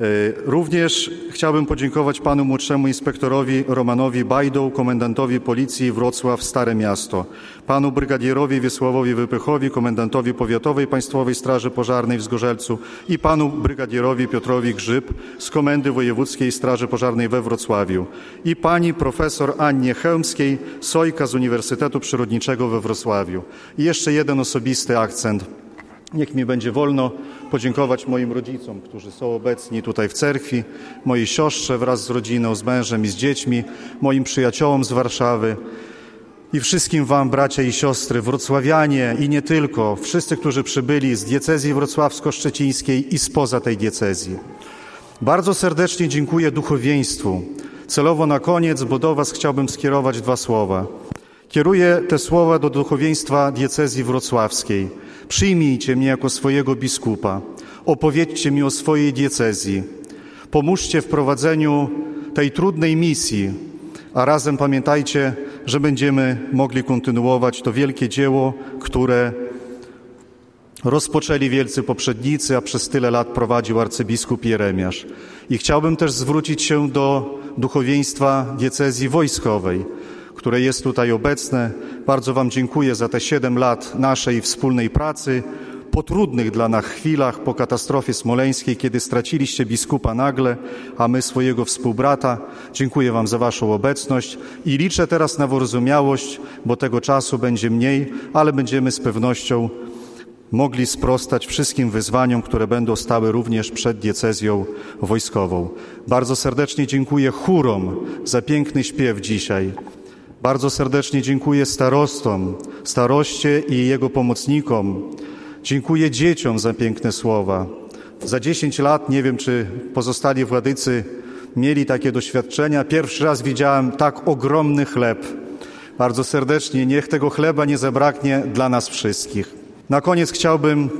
E, Również chciałbym podziękować panu młodszemu inspektorowi Romanowi Bajdą, komendantowi policji Wrocław Stare Miasto, panu brygadierowi Wiesławowi Wypychowi, komendantowi powiatowej Państwowej Straży Pożarnej w Zgorzelcu i panu brygadierowi Piotrowi Grzyb z Komendy Wojewódzkiej Straży Pożarnej we Wrocławiu i pani profesor Annie Chełmskiej, Sojka z Uniwersytetu Przyrodniczego we Wrocławiu. I jeszcze jeden osobisty akcent. Niech mi będzie wolno podziękować moim rodzicom, którzy są obecni tutaj w cerkwi, mojej siostrze wraz z rodziną, z mężem i z dziećmi, moim przyjaciołom z Warszawy i wszystkim Wam, bracia i siostry, wrocławianie i nie tylko, wszyscy, którzy przybyli z diecezji wrocławsko-szczecińskiej i spoza tej diecezji. Bardzo serdecznie dziękuję duchowieństwu. Celowo na koniec, bo do Was chciałbym skierować dwa słowa. Kieruję te słowa do duchowieństwa diecezji wrocławskiej. Przyjmijcie mnie jako swojego biskupa. Opowiedzcie mi o swojej diecezji. Pomóżcie w prowadzeniu tej trudnej misji, a razem pamiętajcie, że będziemy mogli kontynuować to wielkie dzieło, które rozpoczęli wielcy poprzednicy, a przez tyle lat prowadził arcybiskup Jeremiasz. I chciałbym też zwrócić się do duchowieństwa diecezji wojskowej, które jest tutaj obecne. Bardzo Wam dziękuję za te siedem lat naszej wspólnej pracy, po trudnych dla nas chwilach, po katastrofie smoleńskiej, kiedy straciliście biskupa nagle, a my swojego współbrata. Dziękuję Wam za Waszą obecność i liczę teraz na wyrozumiałość, bo tego czasu będzie mniej, ale będziemy z pewnością mogli sprostać wszystkim wyzwaniom, które będą stały również przed diecezją wojskową. Bardzo serdecznie dziękuję chórom za piękny śpiew dzisiaj. Bardzo serdecznie dziękuję starostom, staroście i jego pomocnikom. Dziękuję dzieciom za piękne słowa. Za 10 lat, nie wiem czy pozostali władycy mieli takie doświadczenia, pierwszy raz widziałem tak ogromny chleb. Bardzo serdecznie, niech tego chleba nie zabraknie dla nas wszystkich. Na koniec chciałbym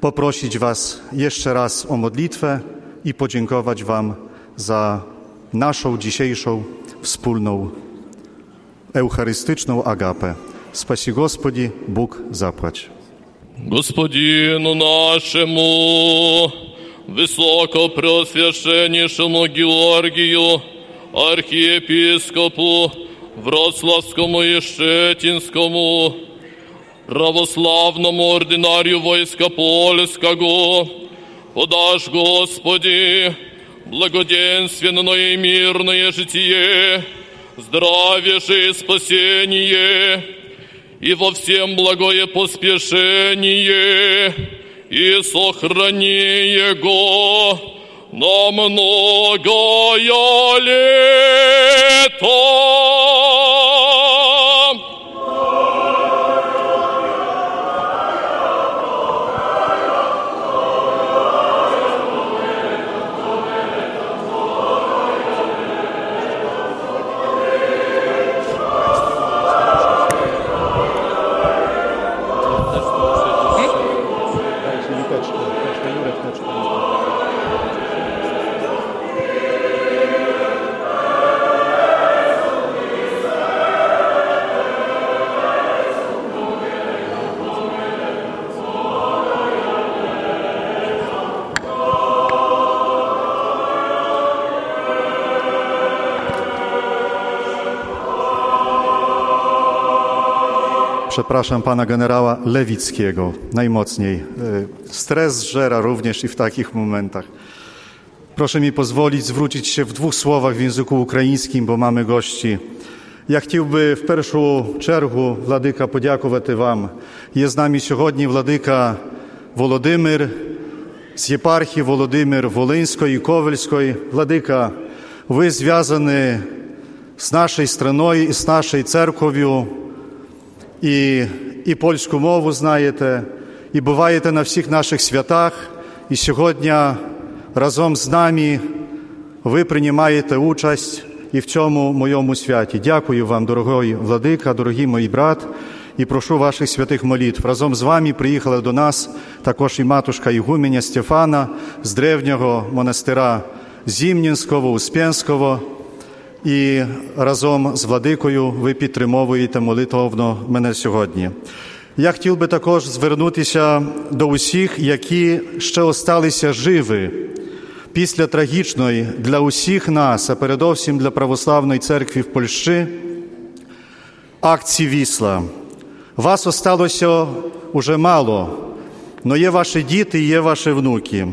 poprosić Was jeszcze raz o modlitwę i podziękować Wam za naszą dzisiejszą wspólną eucharystyczną agapę. Спаси Господи, Bóg zapłać. Господину нашему, высокопреосвященнейшему Георгию, архиепископу Вроцлавскому и Щетинскому, православному ординарию войска польского, подашь, Господи, благоденственное и мирное житие, здравие же спасение, и во всем благое поспешение, и сохрани его на многое лето. przepraszam, pana generała Lewickiego najmocniej. E, Stres zżera również i w takich momentach. Proszę mi pozwolić zwrócić się w dwóch słowach w języku ukraińskim, bo mamy gości. Я хотів би в першу чергу, владика, подякувати вам. Є з нами сьогодні владика Володимир з єпархії Володимир Волинської, Ковельської. Владика, ви зв'язані з нашою страною і з нашою церков'ю, і, і польську мову знаєте, і буваєте на всіх наших святах. І сьогодні разом з нами ви приймаєте участь і в цьому моєму святі. Дякую вам, дорогой владика, дорогі мої брат, і прошу ваших святих молитв. Разом з вами приїхала до нас також і матушка Ігуменя Стефана з древнього монастира Зімнінського, Успенського. І разом з владикою ви підтримовуєте молитовно мене сьогодні. Я хотів би також звернутися до усіх, які ще осталися живі після трагічної для усіх нас, а передовсім для православної церкви в Польщі, акції Вісла. Вас осталося уже мало, але є ваші діти, є ваші внуки.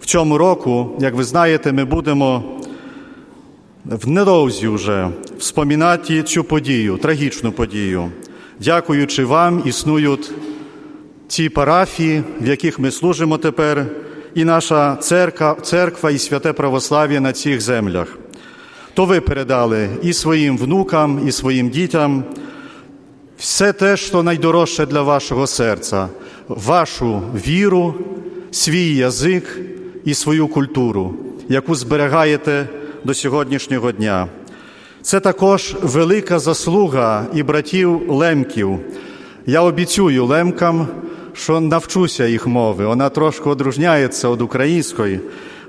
В цьому року, як ви знаєте, ми будемо в недовзі вже вспоминати цю подію, трагічну подію. Дякуючи вам, існують ті парафії, в яких ми служимо тепер, і наша церква, церква і святе православ'я на цих землях. То ви передали і своїм внукам, і своїм дітям все те, що найдорожче для вашого серця, вашу віру, свій язик і свою культуру, яку зберігаєте до сьогоднішнього дня. Це також велика заслуга і братів лемків. Я обіцюю лемкам, що навчуся їх мови. Вона трошки одружняється від української.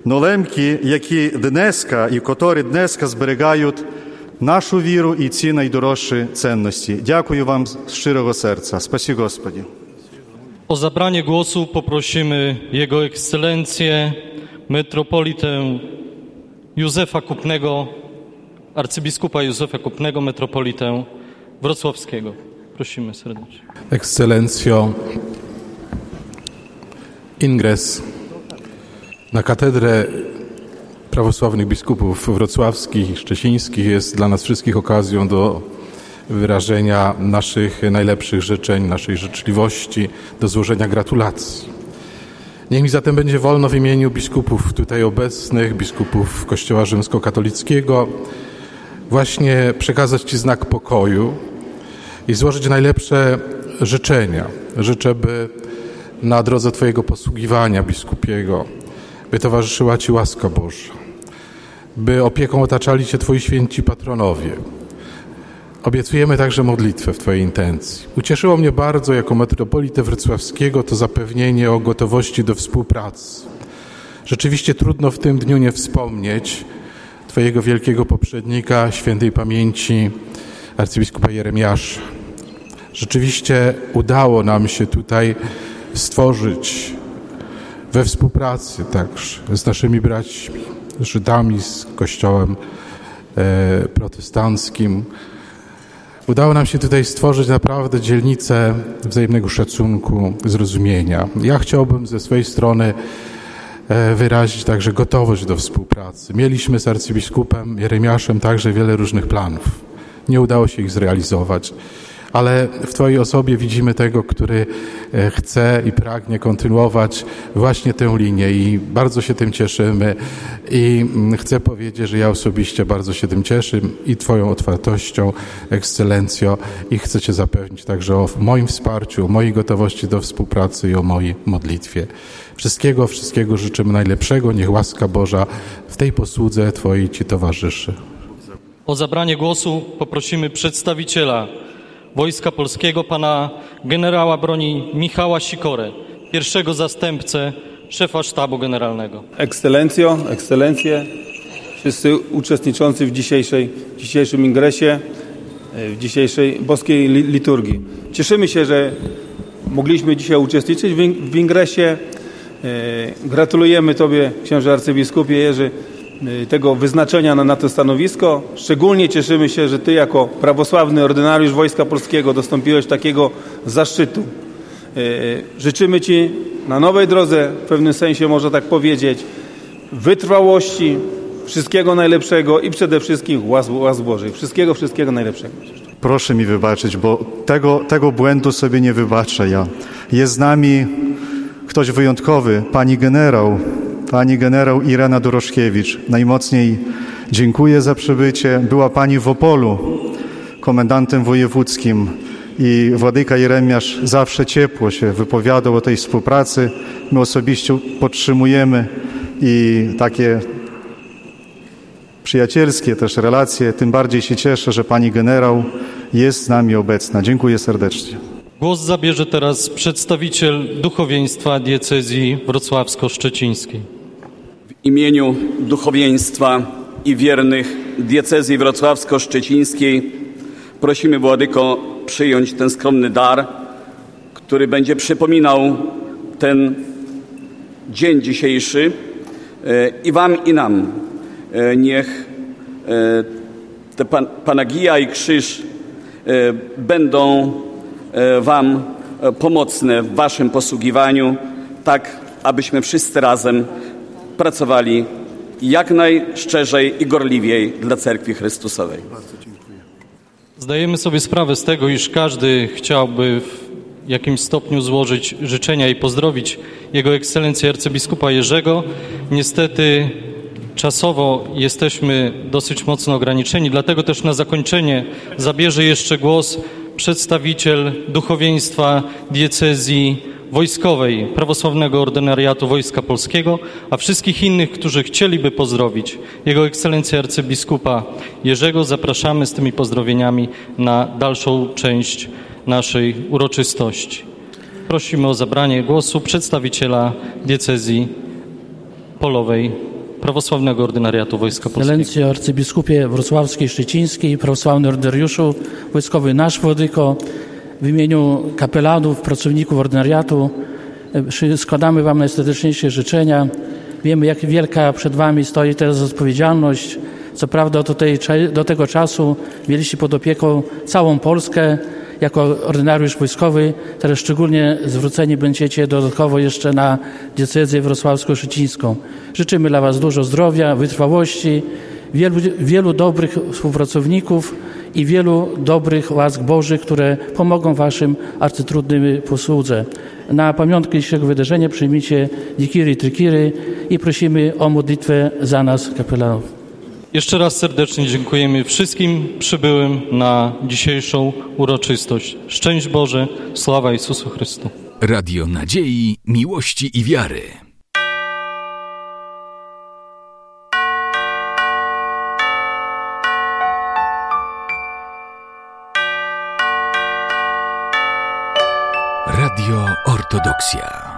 Но лемки, які днеска і котрі днеска зберігають нашу віру і ці найдорожчі цінності. Дякую вам з щирого серця. Спасі Господі. O zabranie głosu poprosimy Jego Ekscelencję, metropolitę Józefa Kupnego, arcybiskupa Józefa Kupnego, metropolitę wrocławskiego. Prosimy serdecznie. Ekscelencjo, ingres na katedrę prawosławnych biskupów wrocławskich i szczecińskich jest dla nas wszystkich okazją do wyrażenia naszych najlepszych życzeń, naszej życzliwości, do złożenia gratulacji. Niech mi zatem będzie wolno w imieniu biskupów tutaj obecnych, biskupów Kościoła Rzymskokatolickiego, właśnie przekazać Ci znak pokoju i złożyć najlepsze życzenia. Życzę, by na drodze Twojego posługiwania biskupiego, by towarzyszyła Ci łaska Boża, by opieką otaczali Cię Twoi święci patronowie. Obiecujemy także modlitwę w Twojej intencji. Ucieszyło mnie bardzo jako metropolitę wrocławskiego to zapewnienie o gotowości do współpracy. Rzeczywiście trudno w tym dniu nie wspomnieć Twojego wielkiego poprzednika, świętej pamięci arcybiskupa Jeremiasza. Rzeczywiście udało nam się tutaj stworzyć we współpracy także z naszymi braćmi, Żydami, z Kościołem e, protestanckim. Udało nam się tutaj stworzyć naprawdę dzielnicę wzajemnego szacunku, zrozumienia. Ja chciałbym ze swojej strony e, wyrazić także gotowość do współpracy. Mieliśmy z arcybiskupem Jeremiaszem także wiele różnych planów. Nie udało się ich zrealizować ale w Twojej osobie widzimy tego, który e, chce i pragnie kontynuować właśnie tę linię i bardzo się tym cieszymy i mm, chcę powiedzieć, że ja osobiście bardzo się tym cieszę i Twoją otwartością, ekscelencjo i chcę Cię zapewnić także o moim wsparciu, o mojej gotowości do współpracy i o mojej modlitwie. Wszystkiego, wszystkiego życzymy najlepszego. Niech łaska Boża w tej posłudze Twojej Ci towarzyszy. O zabranie głosu poprosimy przedstawiciela Wojska Polskiego, pana generała broni Michała Sikorę, pierwszego zastępcę szefa sztabu generalnego. Ekscelencjo, ekscelencje, wszyscy uczestniczący w dzisiejszej, dzisiejszym ingresie, w dzisiejszej boskiej li- liturgii. Cieszymy się, że mogliśmy dzisiaj uczestniczyć w, in- w ingresie. E, Gratulujemy Tobie, księże arcybiskupie Jerzy, tego wyznaczenia na, na to stanowisko. Szczególnie cieszymy się, że Ty jako prawosławny ordynariusz Wojska Polskiego dostąpiłeś takiego zaszczytu. Y, Życzymy Ci na nowej drodze, w pewnym sensie można tak powiedzieć, wytrwałości, wszystkiego najlepszego i przede wszystkim łask. Wszystkiego, wszystkiego najlepszego. Proszę mi wybaczyć, bo tego, tego błędu sobie nie wybaczę ja. Jest z nami ktoś wyjątkowy, pani generał, pani generał Irena Doroszkiewicz. Najmocniej dziękuję za przybycie. Była pani w Opolu, komendantem wojewódzkim i Władyka Jeremiasz zawsze ciepło się wypowiadał o tej współpracy. My osobiście podtrzymujemy i takie przyjacielskie też relacje. Tym bardziej się cieszę, że pani generał jest z nami obecna. Dziękuję serdecznie. Głos zabierze teraz przedstawiciel duchowieństwa diecezji wrocławsko-szczecińskiej. Imieniu duchowieństwa i wiernych diecezji wrocławsko-szczecińskiej prosimy Władyko przyjąć ten skromny dar, który będzie przypominał ten dzień dzisiejszy e, i Wam i nam. E, Niech e, te pan, i krzyż będą Wam pomocne w Waszym posługiwaniu, tak abyśmy wszyscy razem pracowali jak najszczerzej i gorliwiej dla Cerkwi Chrystusowej. Zdajemy sobie sprawę z tego, iż każdy chciałby w jakimś stopniu złożyć życzenia i pozdrowić Jego Ekscelencję arcybiskupa Jerzego. Niestety czasowo jesteśmy dosyć mocno ograniczeni, dlatego też na zakończenie zabierze jeszcze głos przedstawiciel duchowieństwa diecezji wojskowej Prawosławnego Ordynariatu Wojska Polskiego, a wszystkich innych, którzy chcieliby pozdrowić Jego Ekscelencję arcybiskupa Jerzego, zapraszamy z tymi pozdrowieniami na dalszą część naszej uroczystości. Prosimy o zabranie głosu przedstawiciela diecezji polowej Prawosławnego Ordynariatu Wojska Polskiego. Ekscelencjo arcybiskupie wrocławskiej, szczecińskiej, prawosławny ordynariuszu, wojskowy nasz Władyko, w imieniu kapelanów, pracowników ordynariatu składamy Wam najserdeczniejsze życzenia. Wiemy, jak wielka przed Wami stoi teraz odpowiedzialność. Co prawda do, tej, do tego czasu mieliście pod opieką całą Polskę jako ordynariusz wojskowy. Teraz szczególnie zwróceni będziecie dodatkowo jeszcze na diecezję wrocławsko-szczecińską. Życzymy dla Was dużo zdrowia, wytrwałości, wielu, wielu dobrych współpracowników i wielu dobrych łask Bożych, które pomogą Waszym arcytrudnym posłudze. Na pamiątkę dzisiejszego wydarzenia przyjmijcie dikiry, trykiry i prosimy o modlitwę za nas, kapelanów. Jeszcze raz serdecznie dziękujemy wszystkim przybyłym na dzisiejszą uroczystość. Szczęść Boże, sława Jezusu Chrystu. Radio Nadziei, Miłości i Wiary. Radio Ortodoksja.